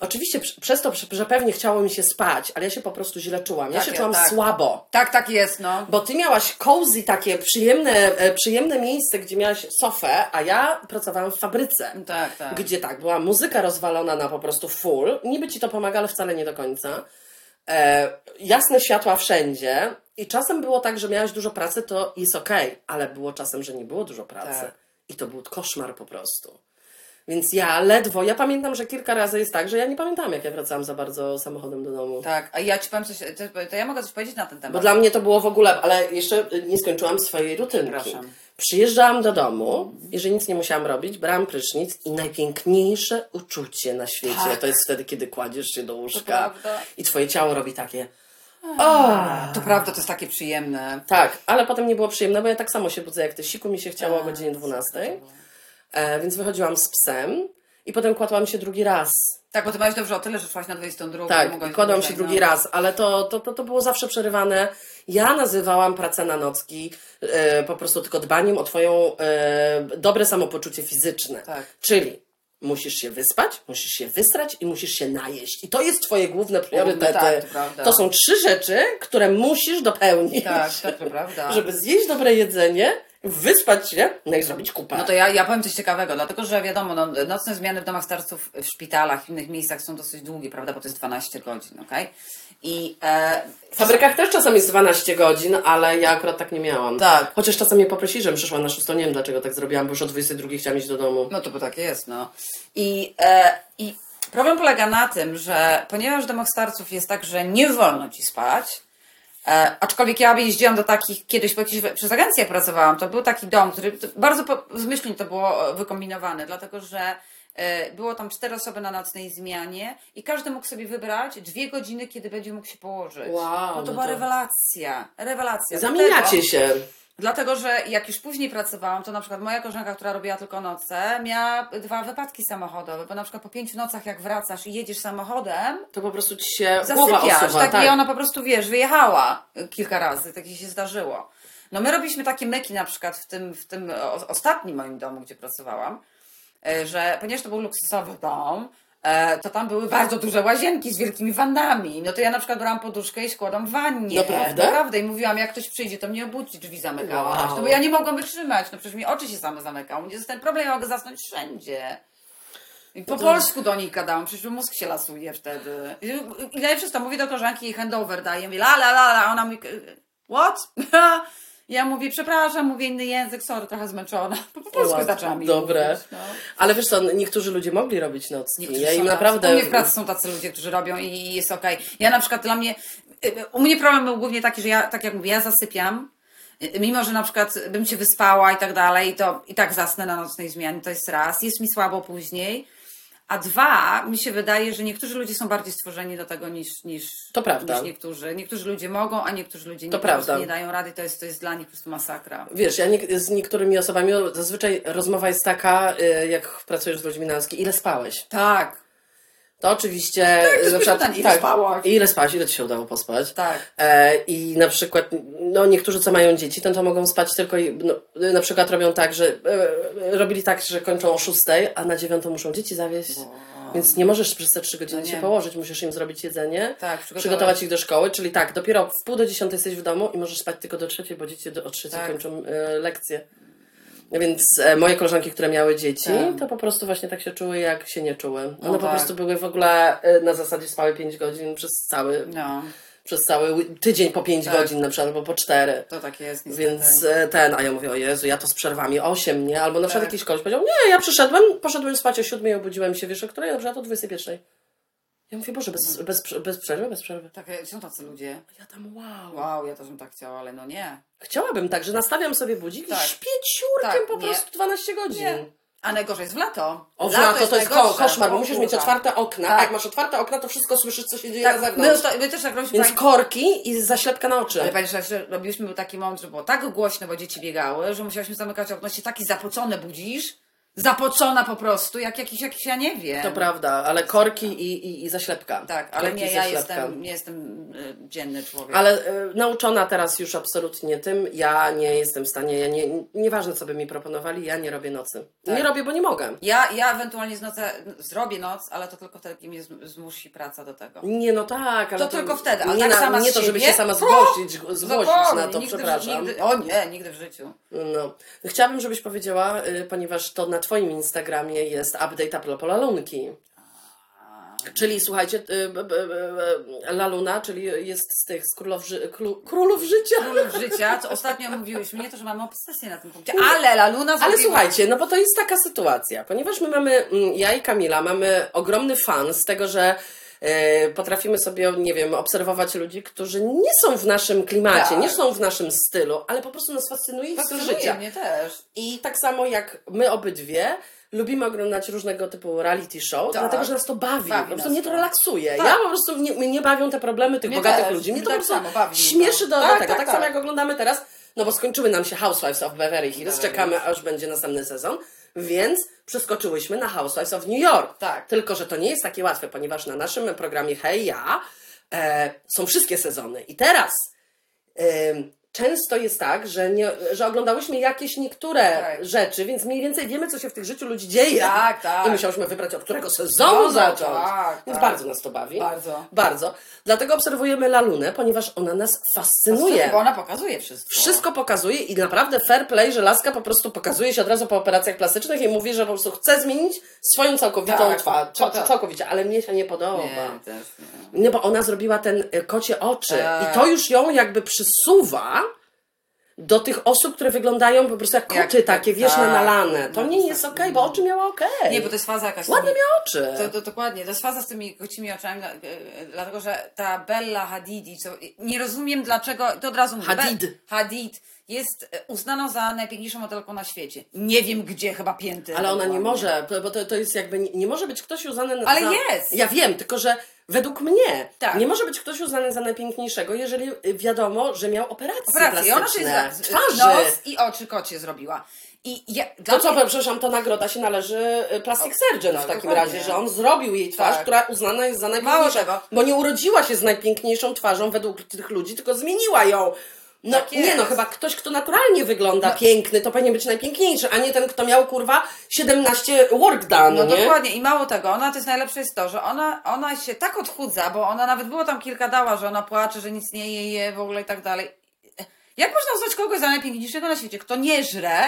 Oczywiście prze- przez to, że pewnie chciało mi się spać, ale ja się po prostu źle czułam. Ja Tak, się ja- czułam tak. słabo. Tak, tak jest, no. Bo ty miałaś cozy, takie przyjemne, e, przyjemne miejsce, gdzie miałaś sofę, a ja pracowałam w fabryce. Tak, tak. Gdzie tak, była muzyka rozwalona na po prostu full. Niby ci to pomaga, ale wcale nie do końca. E, jasne światła wszędzie. I czasem było tak, że miałaś dużo pracy, to jest okej, ale było czasem, że nie było dużo pracy. Tak. I to był koszmar po prostu. Więc ja ledwo, ja pamiętam, że kilka razy jest tak, że ja nie pamiętam, jak ja wracałam za bardzo samochodem do domu. Tak, a ja ci powiem coś, to, to ja mogę coś powiedzieć na ten temat. Bo dla mnie to było w ogóle, ale jeszcze nie skończyłam swojej rutynki. Przepraszam. Przyjeżdżałam do domu, jeżeli nic nie musiałam robić, brałam prysznic i najpiękniejsze uczucie na świecie Tak. to jest wtedy, kiedy kładziesz się do łóżka i twoje ciało robi takie. O! To prawda, to jest takie przyjemne. Tak, ale potem nie było przyjemne, bo ja tak samo się budzę jak ty. Siku mi się chciało o godzinie 12, e, więc wychodziłam z psem i potem kładłam się drugi raz. Tak, bo ty miałeś dobrze o tyle, że szłaś na 22. Tak, kładłam się drugi no. raz, ale to, to, to, to było zawsze przerywane. Ja nazywałam pracę na nocki e, po prostu tylko dbaniem o twoją e, dobre samopoczucie fizyczne. Tak. Czyli musisz się wyspać, musisz się wysrać i musisz się najeść. I to jest twoje główne priorytety. tak, to prawda. to są trzy rzeczy, które musisz dopełnić. Tak, tak, to prawda. Żeby zjeść dobre jedzenie, wyspać się, no i zrobić kupę. No to ja, ja powiem coś ciekawego, dlatego że wiadomo, no, nocne zmiany w domach starców, w szpitalach, w innych miejscach są dosyć długie, prawda, bo to jest 12 godzin, okej? I e, W fabrykach też czasem jest 12 godzin, ale ja akurat tak nie miałam. Tak. Chociaż czasem mnie poprosili, żebym przyszła na 6, nie wiem dlaczego tak zrobiłam, bo już o 22 chciałam iść do domu. No to bo tak jest, no. I, e, I problem polega na tym, że ponieważ w domach starców jest tak, że nie wolno ci spać, e, aczkolwiek ja jeździłam do takich, kiedyś po jakiejś, przez agencję pracowałam, to był taki dom, który bardzo po, zmyślnie to było e, wykombinowane, dlatego że E, Było tam cztery osoby na nocnej zmianie i każdy mógł sobie wybrać dwie godziny, kiedy będzie mógł się położyć. Wow, no to no była to- rewelacja. Rewelacja. Zamieniacie się. Dlatego, że jak już później pracowałam, to na przykład moja koleżanka, która robiła tylko noce, miała dwa wypadki samochodowe, bo na przykład po pięciu nocach jak wracasz i jedziesz samochodem, To po prostu ci się zasypiasz, osuwa. tak, tak. i ona po prostu, wiesz, wyjechała kilka razy, tak się zdarzyło. No my robiliśmy takie myki na przykład w tym, w tym ostatnim moim domu, gdzie pracowałam, e, że ponieważ to był luksusowy dom, to tam były bardzo duże łazienki z wielkimi wannami. No to ja na przykład brałam poduszkę i składam w wannie. Naprawdę? Naprawdę. I mówiłam, jak ktoś przyjdzie, to mnie obudzi, drzwi zamykałaś. Wow. No bo ja nie mogłam wytrzymać. No przecież mi oczy się same zamykały. Jest ten problem, ja mogę zasnąć wszędzie. I po to- polsku do niej gadałam, przecież mózg się lasuje wtedy. I, najlepsze jest to, mówię do koleżanki i handover daję, mówię la la la la, ona mówi what? Ja mówię, przepraszam, mówię inny język, sorry, trochę zmęczona. Po, po polsku Ładnie. zaczęłam Dobre. mówić, no. Ale wiesz co, niektórzy ludzie mogli robić nocki. Niektórzy Ja im naprawdę... U mnie w pracy są tacy ludzie, którzy robią i jest okej. Ja na przykład dla mnie, y, u mnie problem był głównie taki, że ja, tak jak mówię, ja zasypiam, y, mimo że na przykład bym się wyspała i tak dalej, to i tak zasnę na nocnej zmianie, to jest raz. Jest mi słabo później. A dwa, mi się wydaje, że niektórzy ludzie są bardziej stworzeni do tego niż, niż, To prawda. niż niektórzy. Niektórzy ludzie mogą, a niektórzy ludzie nie, To prawda. nie dają rady. To jest, to jest dla nich po prostu masakra. Wiesz, ja nie, z niektórymi osobami zazwyczaj rozmowa jest taka, y, jak pracujesz z ludźmi na ile spałeś? Tak, To oczywiście... to na przykład- pytanie, ile spałaś? Ile spałaś, ile ci się udało pospać? tak. E, I na przykład, no niektórzy co mają dzieci, to, to mogą spać tylko, i- no, na przykład robią tak, że e, robili tak, że kończą o 6, a na 9 muszą dzieci zawieźć. Więc nie możesz przez te 3 godziny No się położyć, musisz im zrobić jedzenie, Tak, przygotować. przygotować ich do szkoły, czyli tak, dopiero w pół do 10 jesteś w domu i możesz spać tylko do trzeciej, bo dzieci do, o trzeciej Tak. kończą e, lekcje. Więc e, moje koleżanki, które miały dzieci, Tak. to po prostu właśnie tak się czuły, jak się nie czuły. One No po tak. prostu były w ogóle e, na zasadzie spały 5 godzin przez cały No, przez cały tydzień po 5 Tak. godzin na przykład, albo po 4. to tak jest niestety. Więc e, ten, a ja mówię, o Jezu, ja to z przerwami 8, nie? Albo na przykład Tak. jakiś koleś powiedział, nie, ja przyszedłem, poszedłem spać o 7 i obudziłem się, wiesz o której? Dobrze, a to 21. Ja mówię, Boże, bez, Mhm. bez, bez przerwy, bez przerwy. Tak, są tacy ludzie. Ja tam, wow. Wow, ja też bym tak chciała, ale no nie. Chciałabym tak, że nastawiam sobie budzik Tak. i śpię ciurkiem Tak, po nie. prostu 12 godzin. Nie. A najgorzej jest w lato. O, w lato to jest ko- koszmar, bo musisz mieć otwarte okna, Tak. a jak masz otwarte okna, to wszystko słyszysz, co się dzieje na Tak, my, zewnątrz. osta- my też tak robiliśmy. Więc pani- korki i zaślepka na oczy. Ale pamiętasz, że robiliśmy był taki moment, że było tak głośno, bo dzieci biegały, że musiałyśmy zamykać okno, się taki zapocone budzisz. Zapocona po prostu, jak jakiś, jakiś ja nie wiem. To prawda, ale korki i, i, i zaślepka. Tak, ale Korki nie, ja jestem, nie jestem y, dzienny człowiek. Ale y, nauczona teraz już absolutnie tym, ja nie jestem w stanie, ja nie, nieważne co by mi proponowali, ja nie robię nocy. Tak. Nie robię, bo nie mogę. Ja, ja ewentualnie z nocy, zrobię noc, ale to tylko wtedy, kiedy mnie zm- zmusi praca do tego. Nie, no tak, ale To tylko wtedy, a nie, tak sama nie to, żeby się sama zgłosić, zgłosić na to, nigdy, przepraszam. Nigdy, o nie, nigdy w życiu. No. Chciałabym, żebyś powiedziała, y, ponieważ to na Twoim Instagramie jest update Apple Lalunki. Czyli słuchajcie, y, b- Laluna, czyli jest z tych z królów, ży, król, królów życia. Królów życia, co ostatnio mówiłyśmy, nie to, że mamy obsesję na tym punkcie, ale La Luna Ale zrobiła- słuchajcie, no bo to jest taka sytuacja, ponieważ my mamy, ja i Kamila mamy ogromny fan z tego, że e, potrafimy sobie, nie wiem, obserwować ludzi, którzy nie są w naszym klimacie, Tak. nie są w naszym stylu, ale po prostu nas fascynuje ich styl życia. mnie też. I tak samo jak my obydwie lubimy oglądać różnego typu reality show, Tak. dlatego że nas to bawi. Bawi po prostu mnie to relaksuje. Tak. Ja po prostu mnie, mnie nie bawią te problemy tych Mnie bogatych też. ludzi. Mnie Mnie to tak po prostu samo bawi śmieszy do, do Tak, tego. tak, Tak, tak. samo jak oglądamy teraz, no bo skończyły nam się Housewives of Beverly Hills, czekamy aż będzie następny sezon, więc przeskoczyłyśmy na Housewives of New York. Tak. Tylko, że to nie jest takie łatwe, ponieważ na naszym programie Hej Ja e, są wszystkie sezony. I teraz Ym, Często jest tak, że, nie, że oglądałyśmy jakieś niektóre Tak. rzeczy, więc mniej więcej wiemy, co się w tych życiu ludzi dzieje. Tak, tak. I musiałyśmy wybrać, od którego sezonu No, zacząć. tak, więc tak. bardzo nas to bawi. Bardzo. Bardzo. Dlatego obserwujemy Lalunę, ponieważ ona nas fascynuje. Bo ona pokazuje wszystko. Wszystko pokazuje i naprawdę fair play, że laska po prostu pokazuje się od razu po operacjach plastycznych i mówi, że po prostu chce zmienić swoją całkowitą Tak, twarz. tak, tak. Całkowicie, ale mnie się nie podoba. Nie, też nie. No bo ona zrobiła ten y, kocie oczy Tak. i to już ją jakby przysuwa do tych osób, które wyglądają po prostu jak Jak- koty takie, wiesz, tak. nalane. To nie to jest tak. okej, bo oczy miała okej. Nie, bo to jest faza jakaś. Ładne tymi- miała oczy. To, to, dokładnie, to jest faza z tymi kocimi oczami, dla- e, dlatego że ta Bella Hadidi, co, nie rozumiem dlaczego, to od razu mówię, Hadid. Be- Hadid jest e, uznana za najpiękniejszą modelką na świecie. Nie wiem gdzie, chyba pięty. Ale ona nie może, bo to, to jest jakby, nie, nie może być ktoś uznany Ale za... jest! Ja wiem, tylko że według mnie Tak. nie może być ktoś uznany za najpiękniejszego, jeżeli wiadomo, że miał Operację. I ona sobie plastyczne. z- twarzy. nos i oczy kocie zrobiła. I ja, To co, mnie- przepraszam, to nagroda się należy y, Plastic Surgeon w takim dokładnie. razie, że on zrobił jej twarz, Tak. która uznana jest za najpiękniejszą. Bo nie urodziła się z najpiękniejszą twarzą według tych ludzi, tylko zmieniła ją. No Tak nie no, chyba ktoś, kto naturalnie wygląda piękny, to powinien być najpiękniejszy, a nie ten, kto miał kurwa 17 work done, No nie? dokładnie i mało tego, ona to jest najlepsze jest to, że ona, ona się tak odchudza, bo ona nawet było tam kilka dała, że ona płacze, że nic nie je, je w ogóle i tak dalej. Jak można uznać kogoś za najpiękniejszego na świecie? Kto nie żre,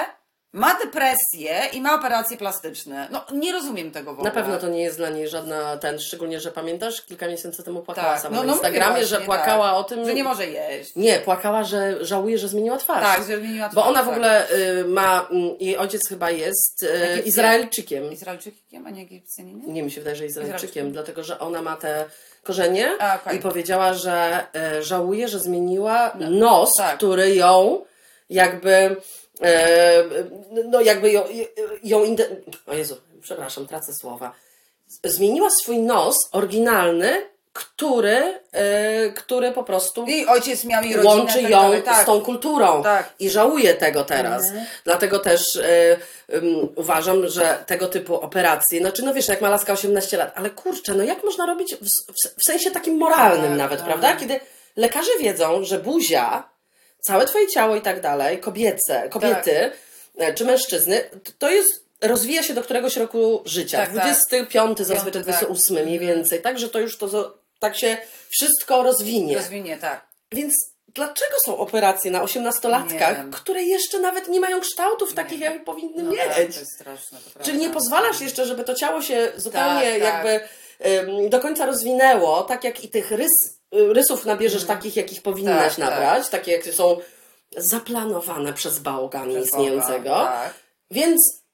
ma depresję i ma operacje plastyczne. No nie rozumiem tego w ogóle. Na pewno to nie jest dla niej żadna ten, szczególnie, że pamiętasz, kilka miesięcy temu płakała tak. sama no, na no Instagramie, mówię że właśnie, płakała tak. o tym, Że nie może jeść. Nie, płakała, że żałuje, że zmieniła twarz. Tak, że zmieniła Bo twarz, ona w tak. ogóle y, ma, mm, jej ojciec chyba jest y, Egipcjan. Izraelczykiem. Izraelczykiem, a nie Egipcjaninem? Nie mi się wydaje, że Izraelczykiem, Izraelczykiem. dlatego że ona ma te korzenie A, okej. i powiedziała, że e, żałuje, że zmieniła nos, tak. który ją jakby no jakby ją, ją inde... o Jezu, przepraszam, tracę słowa. Zmieniła swój nos oryginalny, który, e, który po prostu I ojciec miał i rodzinę. łączy tak ją tak. z tą kulturą Tak. i żałuje tego teraz. Dlatego też ym, uważam, że tego typu operacje, znaczy no wiesz, jak ma laska 18 lat, ale kurczę, no jak można robić w, w, w sensie takim moralnym Tak, nawet, tak. prawda? Kiedy lekarze wiedzą, że buzia, całe twoje ciało i tak dalej, kobiece, kobiety e, czy mężczyzny, to jest rozwija się do któregoś roku życia. Tak, tak. 25, zazwyczaj tak. 28 mniej więcej. Także to już to tak się wszystko rozwinie. Rozwinie, tak. Więc dlaczego są operacje na Nie osiemnastolatkach, które jeszcze nawet nie mają kształtów takich, jak powinny No mieć? tak, to jest straszne. To Czyli nie pozwalasz jeszcze, żeby to ciało się zupełnie Tak, tak. jakby ym, do końca rozwinęło, tak jak i tych rys, rysów nabierzesz takich, jakich powinnaś Mm. Tak, nabrać, takie jakie są zaplanowane przez Przez istniejącego. Tak. Więc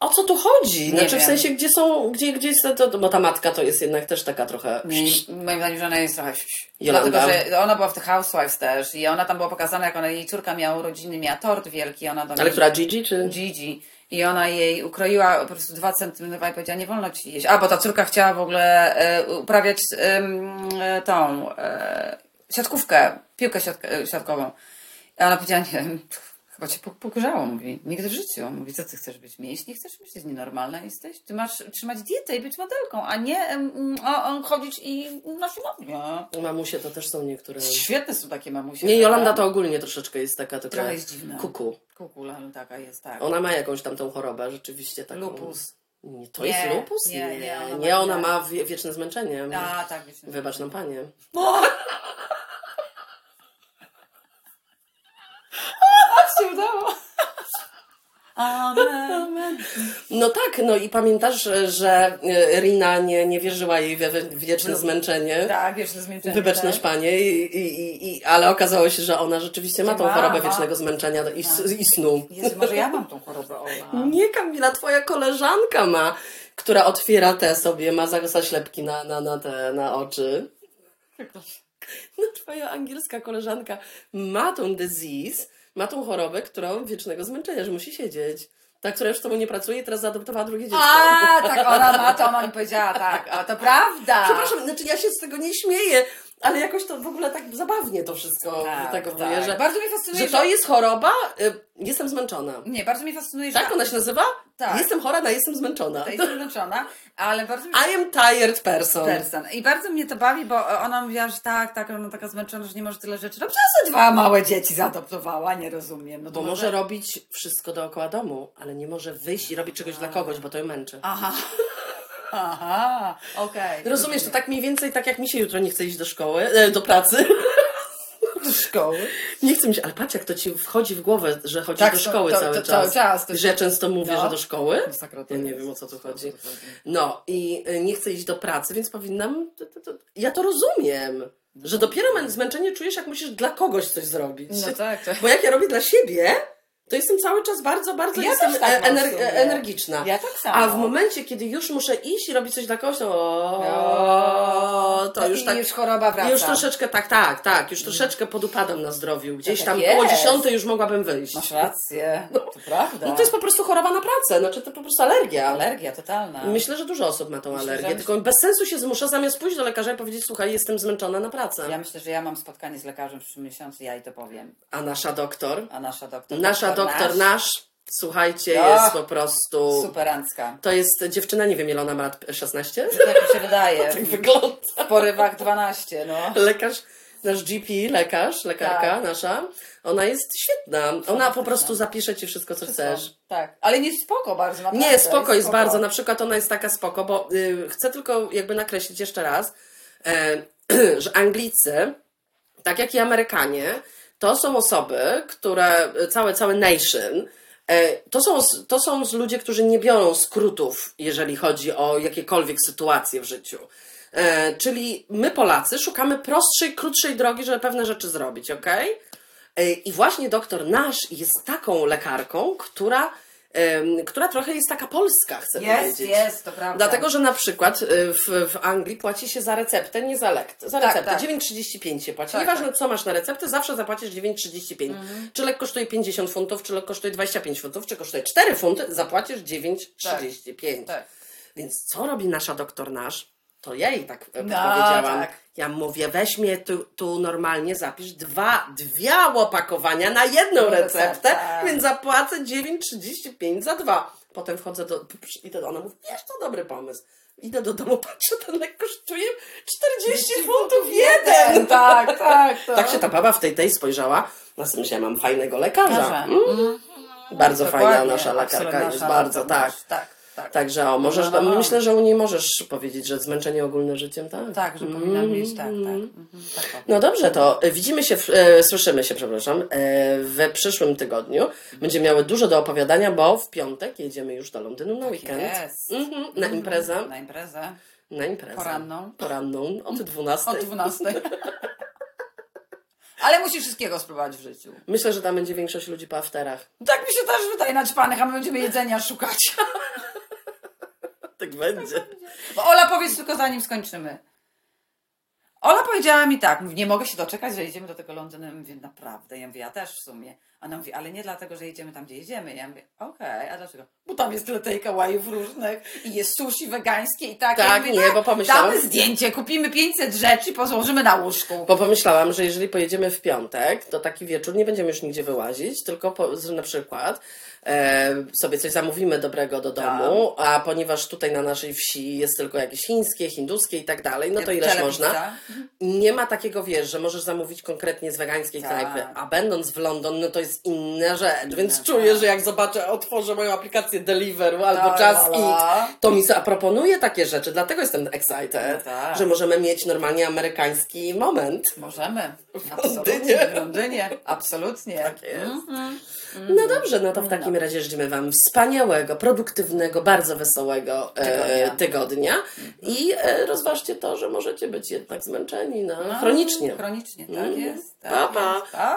o co tu chodzi? Nie Znaczy w wiem. sensie, gdzie są, gdzie, gdzie jest to, bo ta matka to jest jednak też taka trochę... Nie, moim zdaniem, że ona jest trochę... Jolanda. Dlatego, że ona była w The Housewives też i ona tam była pokazana, jak ona, jej córka miała urodziny, miała tort wielki, ona do Ale która Gigi, czy... Gigi. I ona jej ukroiła po prostu dwa centymetry i powiedziała, nie wolno ci jeść. A, bo ta córka chciała w ogóle e, uprawiać e, tą e, siatkówkę, piłkę siatkową. I ona powiedziała, nie chyba cię po- pokurzało, mówi. Nigdy w życiu. Mówi, co ty chcesz być mięśni? Chcesz być nienormalna jesteś? Ty masz trzymać dietę i być modelką, a nie em, o, o, chodzić i na siłownię. Mamusie to też są niektóre... Świetne są takie mamusie. Nie? Jolanda to ogólnie troszeczkę jest taka, taka Trochę jest dziwna. kuku. Kukula, ale taka jest, tak. Ona ma jakąś tam tą chorobę, rzeczywiście taką. Lupus. Nie, to Nie, jest lupus? nie, Nie, nie, ona nie, ma- ona ma wie, wieczne zmęczenie. A, tak. wiesz, Wybacz nam panie. się udało. Amen. No tak, no i pamiętasz, że e, Rina nie, nie wierzyła jej we w wieczne zmęczenie. Tak, wiesz, to zmęczenie. Wybacz tak? nasz panie, i, i, i, ale okazało się, że ona rzeczywiście ma tą chorobę wiecznego zmęczenia i, s- i snu. Jezu, może ja mam tą chorobę, Ola. Nie, Kamila, twoja koleżanka ma, która otwiera te sobie, ma za- zaślepki na, na, na te, na oczy. No, twoja angielska koleżanka ma tą disease, ma tą chorobę, którą wiecznego zmęczenia, że musi siedzieć. Ta, która już z tobą nie pracuje i teraz zaadoptowała drugie dziecko. A, tak, ona ma to, ona mi powiedziała, tak, a to prawda. Przepraszam, znaczy ja się z tego nie śmieję, ale jakoś to w ogóle tak zabawnie to wszystko Tak, tak. tak, że, Bardzo mnie fascynuje, że to jest choroba, y, jestem zmęczona. Nie, bardzo mnie fascynuje, że... Tak ona się nazywa? Tak. Jestem chora na jestem zmęczona. To jest zmęczona, ale bardzo mnie... I am tired person. Person. I bardzo mnie to bawi, bo ona mówiła, że tak, tak, ona taka zmęczona, że nie może tyle rzeczy. No przecież sobie dwa małe dzieci zaadoptowała, nie rozumiem. No Bo może robić wszystko dookoła domu, ale nie może wyjść i robić czegoś dla kogoś, bo to ją męczy. Aha. Aha, okej. Rozumiesz, to tak mniej więcej tak jak mi się jutro nie chce iść do szkoły, e, do pracy. Do szkoły. Nie chcę mieć, ale patrz jak to ci wchodzi w głowę, że chodzisz Tak, do to- szkoły to- cały to czas. cały czas, to Że często mówię, No. że do szkoły. To Ja nie wiem o co tu chodzi. Chodzi. No i y, nie chcę iść do pracy, więc powinnam. To, to, to, ja to rozumiem. Że dopiero zmęczenie czujesz, jak musisz dla kogoś coś zrobić. No tak, tak. Bo jak ja robię dla siebie, to jestem cały czas bardzo, bardzo Ja jestem tak e- ener- sumie. energiczna. Ja tak samo. A w momencie, kiedy już muszę iść i robić coś dla kogoś, to, o, to już I tak. już choroba wraca. Już troszeczkę, tak, tak, tak, już troszeczkę podupadam na zdrowiu. Gdzieś Tak tam jest. koło dziesiątej już mogłabym wyjść. Masz rację, to prawda. No to jest po prostu choroba na pracę, znaczy to po prostu alergia. alergia totalna. Myślę, że dużo osób ma tą Myślę, alergię, tylko bez sensu się zmusza zamiast pójść do lekarza i powiedzieć, słuchaj, jestem zmęczona na pracę. Ja myślę, że ja mam spotkanie z lekarzem w przyszłym miesiącu, ja jej to powiem. A nasza doktor, A nasza doktor. nasza doktor nasz, słuchajcie, No. jest po prostu... Superancka. To jest dziewczyna, nie wiem ile ona ma lat, 16? Tak mi się wydaje. Tak wygląda. W porywach 12, no. Lekarz, nasz GP, lekarz, lekarka Tak. nasza, ona jest świetna. Ona po prostu zapisze ci wszystko, co chcesz. Tak, ale nie spoko bardzo, naprawdę. Nie, spoko jest spoko. bardzo. Na przykład ona jest taka spoko, bo y, chcę tylko jakby nakreślić jeszcze raz, e, że Anglicy, tak jak i Amerykanie, to są osoby, które, całe, całe nation, e, to są, to są ludzie, którzy nie biorą skrótów, jeżeli chodzi o jakiekolwiek sytuacje w życiu. E, czyli my Polacy szukamy prostszej, krótszej drogi, żeby pewne rzeczy zrobić, ok? E, I właśnie doktor Nasz jest taką lekarką, która, która trochę jest taka polska, chcę Jest, powiedzieć. jest, to prawda. Dlatego, że na przykład y, w, w Anglii płaci się za receptę, nie za lekt. Za Tak, receptę. tak. 9,35 się płaci. Tak, Nieważne, tak. co masz na receptę, zawsze zapłacisz 9,35. Mhm. Czy lek kosztuje 50 funtów, czy lek kosztuje 25 funtów, czy kosztuje 4 funty, zapłacisz 9,35. Tak. Więc co robi nasza doktor nasz? To ja jej tak e, No, powiedziałam. tak. Ja mówię, weź mnie tu, tu normalnie, zapisz dwa, dwie opakowania na jedną receptę, tak. więc zapłacę 9,35 za dwa. Potem wchodzę do, idę do, ona mówi, wiesz, to dobry pomysł. Idę do domu, patrzę, ten lek kosztuje 40 funtów jeden. Tak, tak. To... Tak się ta baba w tej tej spojrzała. Na tym się mam fajnego lekarza. Lekarza. Mm. Bardzo Dokładnie, fajna nasza lekarka jest, bardzo, tak. Tak, tak. Także o, możesz, No, no, no. myślę, że u niej możesz powiedzieć, że zmęczenie ogólne życiem, tak? Tak, że powinna mieć, tak, tak. Mhm, tak powiem. No dobrze, to widzimy się, w, e, słyszymy się, przepraszam, e, w przyszłym tygodniu. Będziemy miały dużo do opowiadania, bo w piątek jedziemy już do Londynu na weekend. Jest. Mhm, na imprezę. Na imprezę. Na imprezę. Poranną. Poranną, od 12. Od 12. Ale musisz wszystkiego spróbować w życiu. Myślę, że tam będzie większość ludzi po afterach. Tak mi się też wydaje naćpanych, a my będziemy jedzenia szukać. Tak będzie. Bo Ola powiedz tylko zanim skończymy. Ola powiedziała mi tak, mówi, nie mogę się doczekać, że jedziemy do tego Londynu. Ja mówię, naprawdę? Ja mówię, ja też w sumie. Ona mówi, ale nie dlatego, że jedziemy tam, gdzie jedziemy. Ja mówię, okej, a dlaczego? Bo tam jest tyle takeawayów różnych i jest sushi wegańskie i tak. Tak, ja mówię, nie, bo pomyślałam- Damy zdjęcie, kupimy 500 rzeczy i pozłożymy na łóżku. Bo pomyślałam, że jeżeli pojedziemy w piątek, to taki wieczór nie będziemy już nigdzie wyłazić, tylko po, na przykład sobie coś zamówimy dobrego do domu, a ponieważ tutaj na naszej wsi jest tylko jakieś chińskie, hinduskie i tak dalej, no to ileż można. Nie ma takiego, wiesz, że możesz zamówić konkretnie z wegańskiej Tak. knajpy, a będąc w London, no to jest inna rzecz, więc tak. czuję, że jak zobaczę, otworzę moją aplikację Deliveroo albo Tak, Just la, la. Eat, to mi zaproponuje takie rzeczy, dlatego jestem excited, No tak. że możemy mieć normalnie amerykański moment. Możemy. Londynie. Absolutnie. W Londynie. Absolutnie. Tak jest. Mhm. No dobrze, no to w takim razie życzmy Wam wspaniałego, produktywnego, bardzo wesołego e, Tygodnia. tygodnia i e, rozważcie to, że możecie być jednak zmęczeni no, No, chronicznie. Chronicznie, tak Mm. jest. Tak Pa, pa. jest. Pa.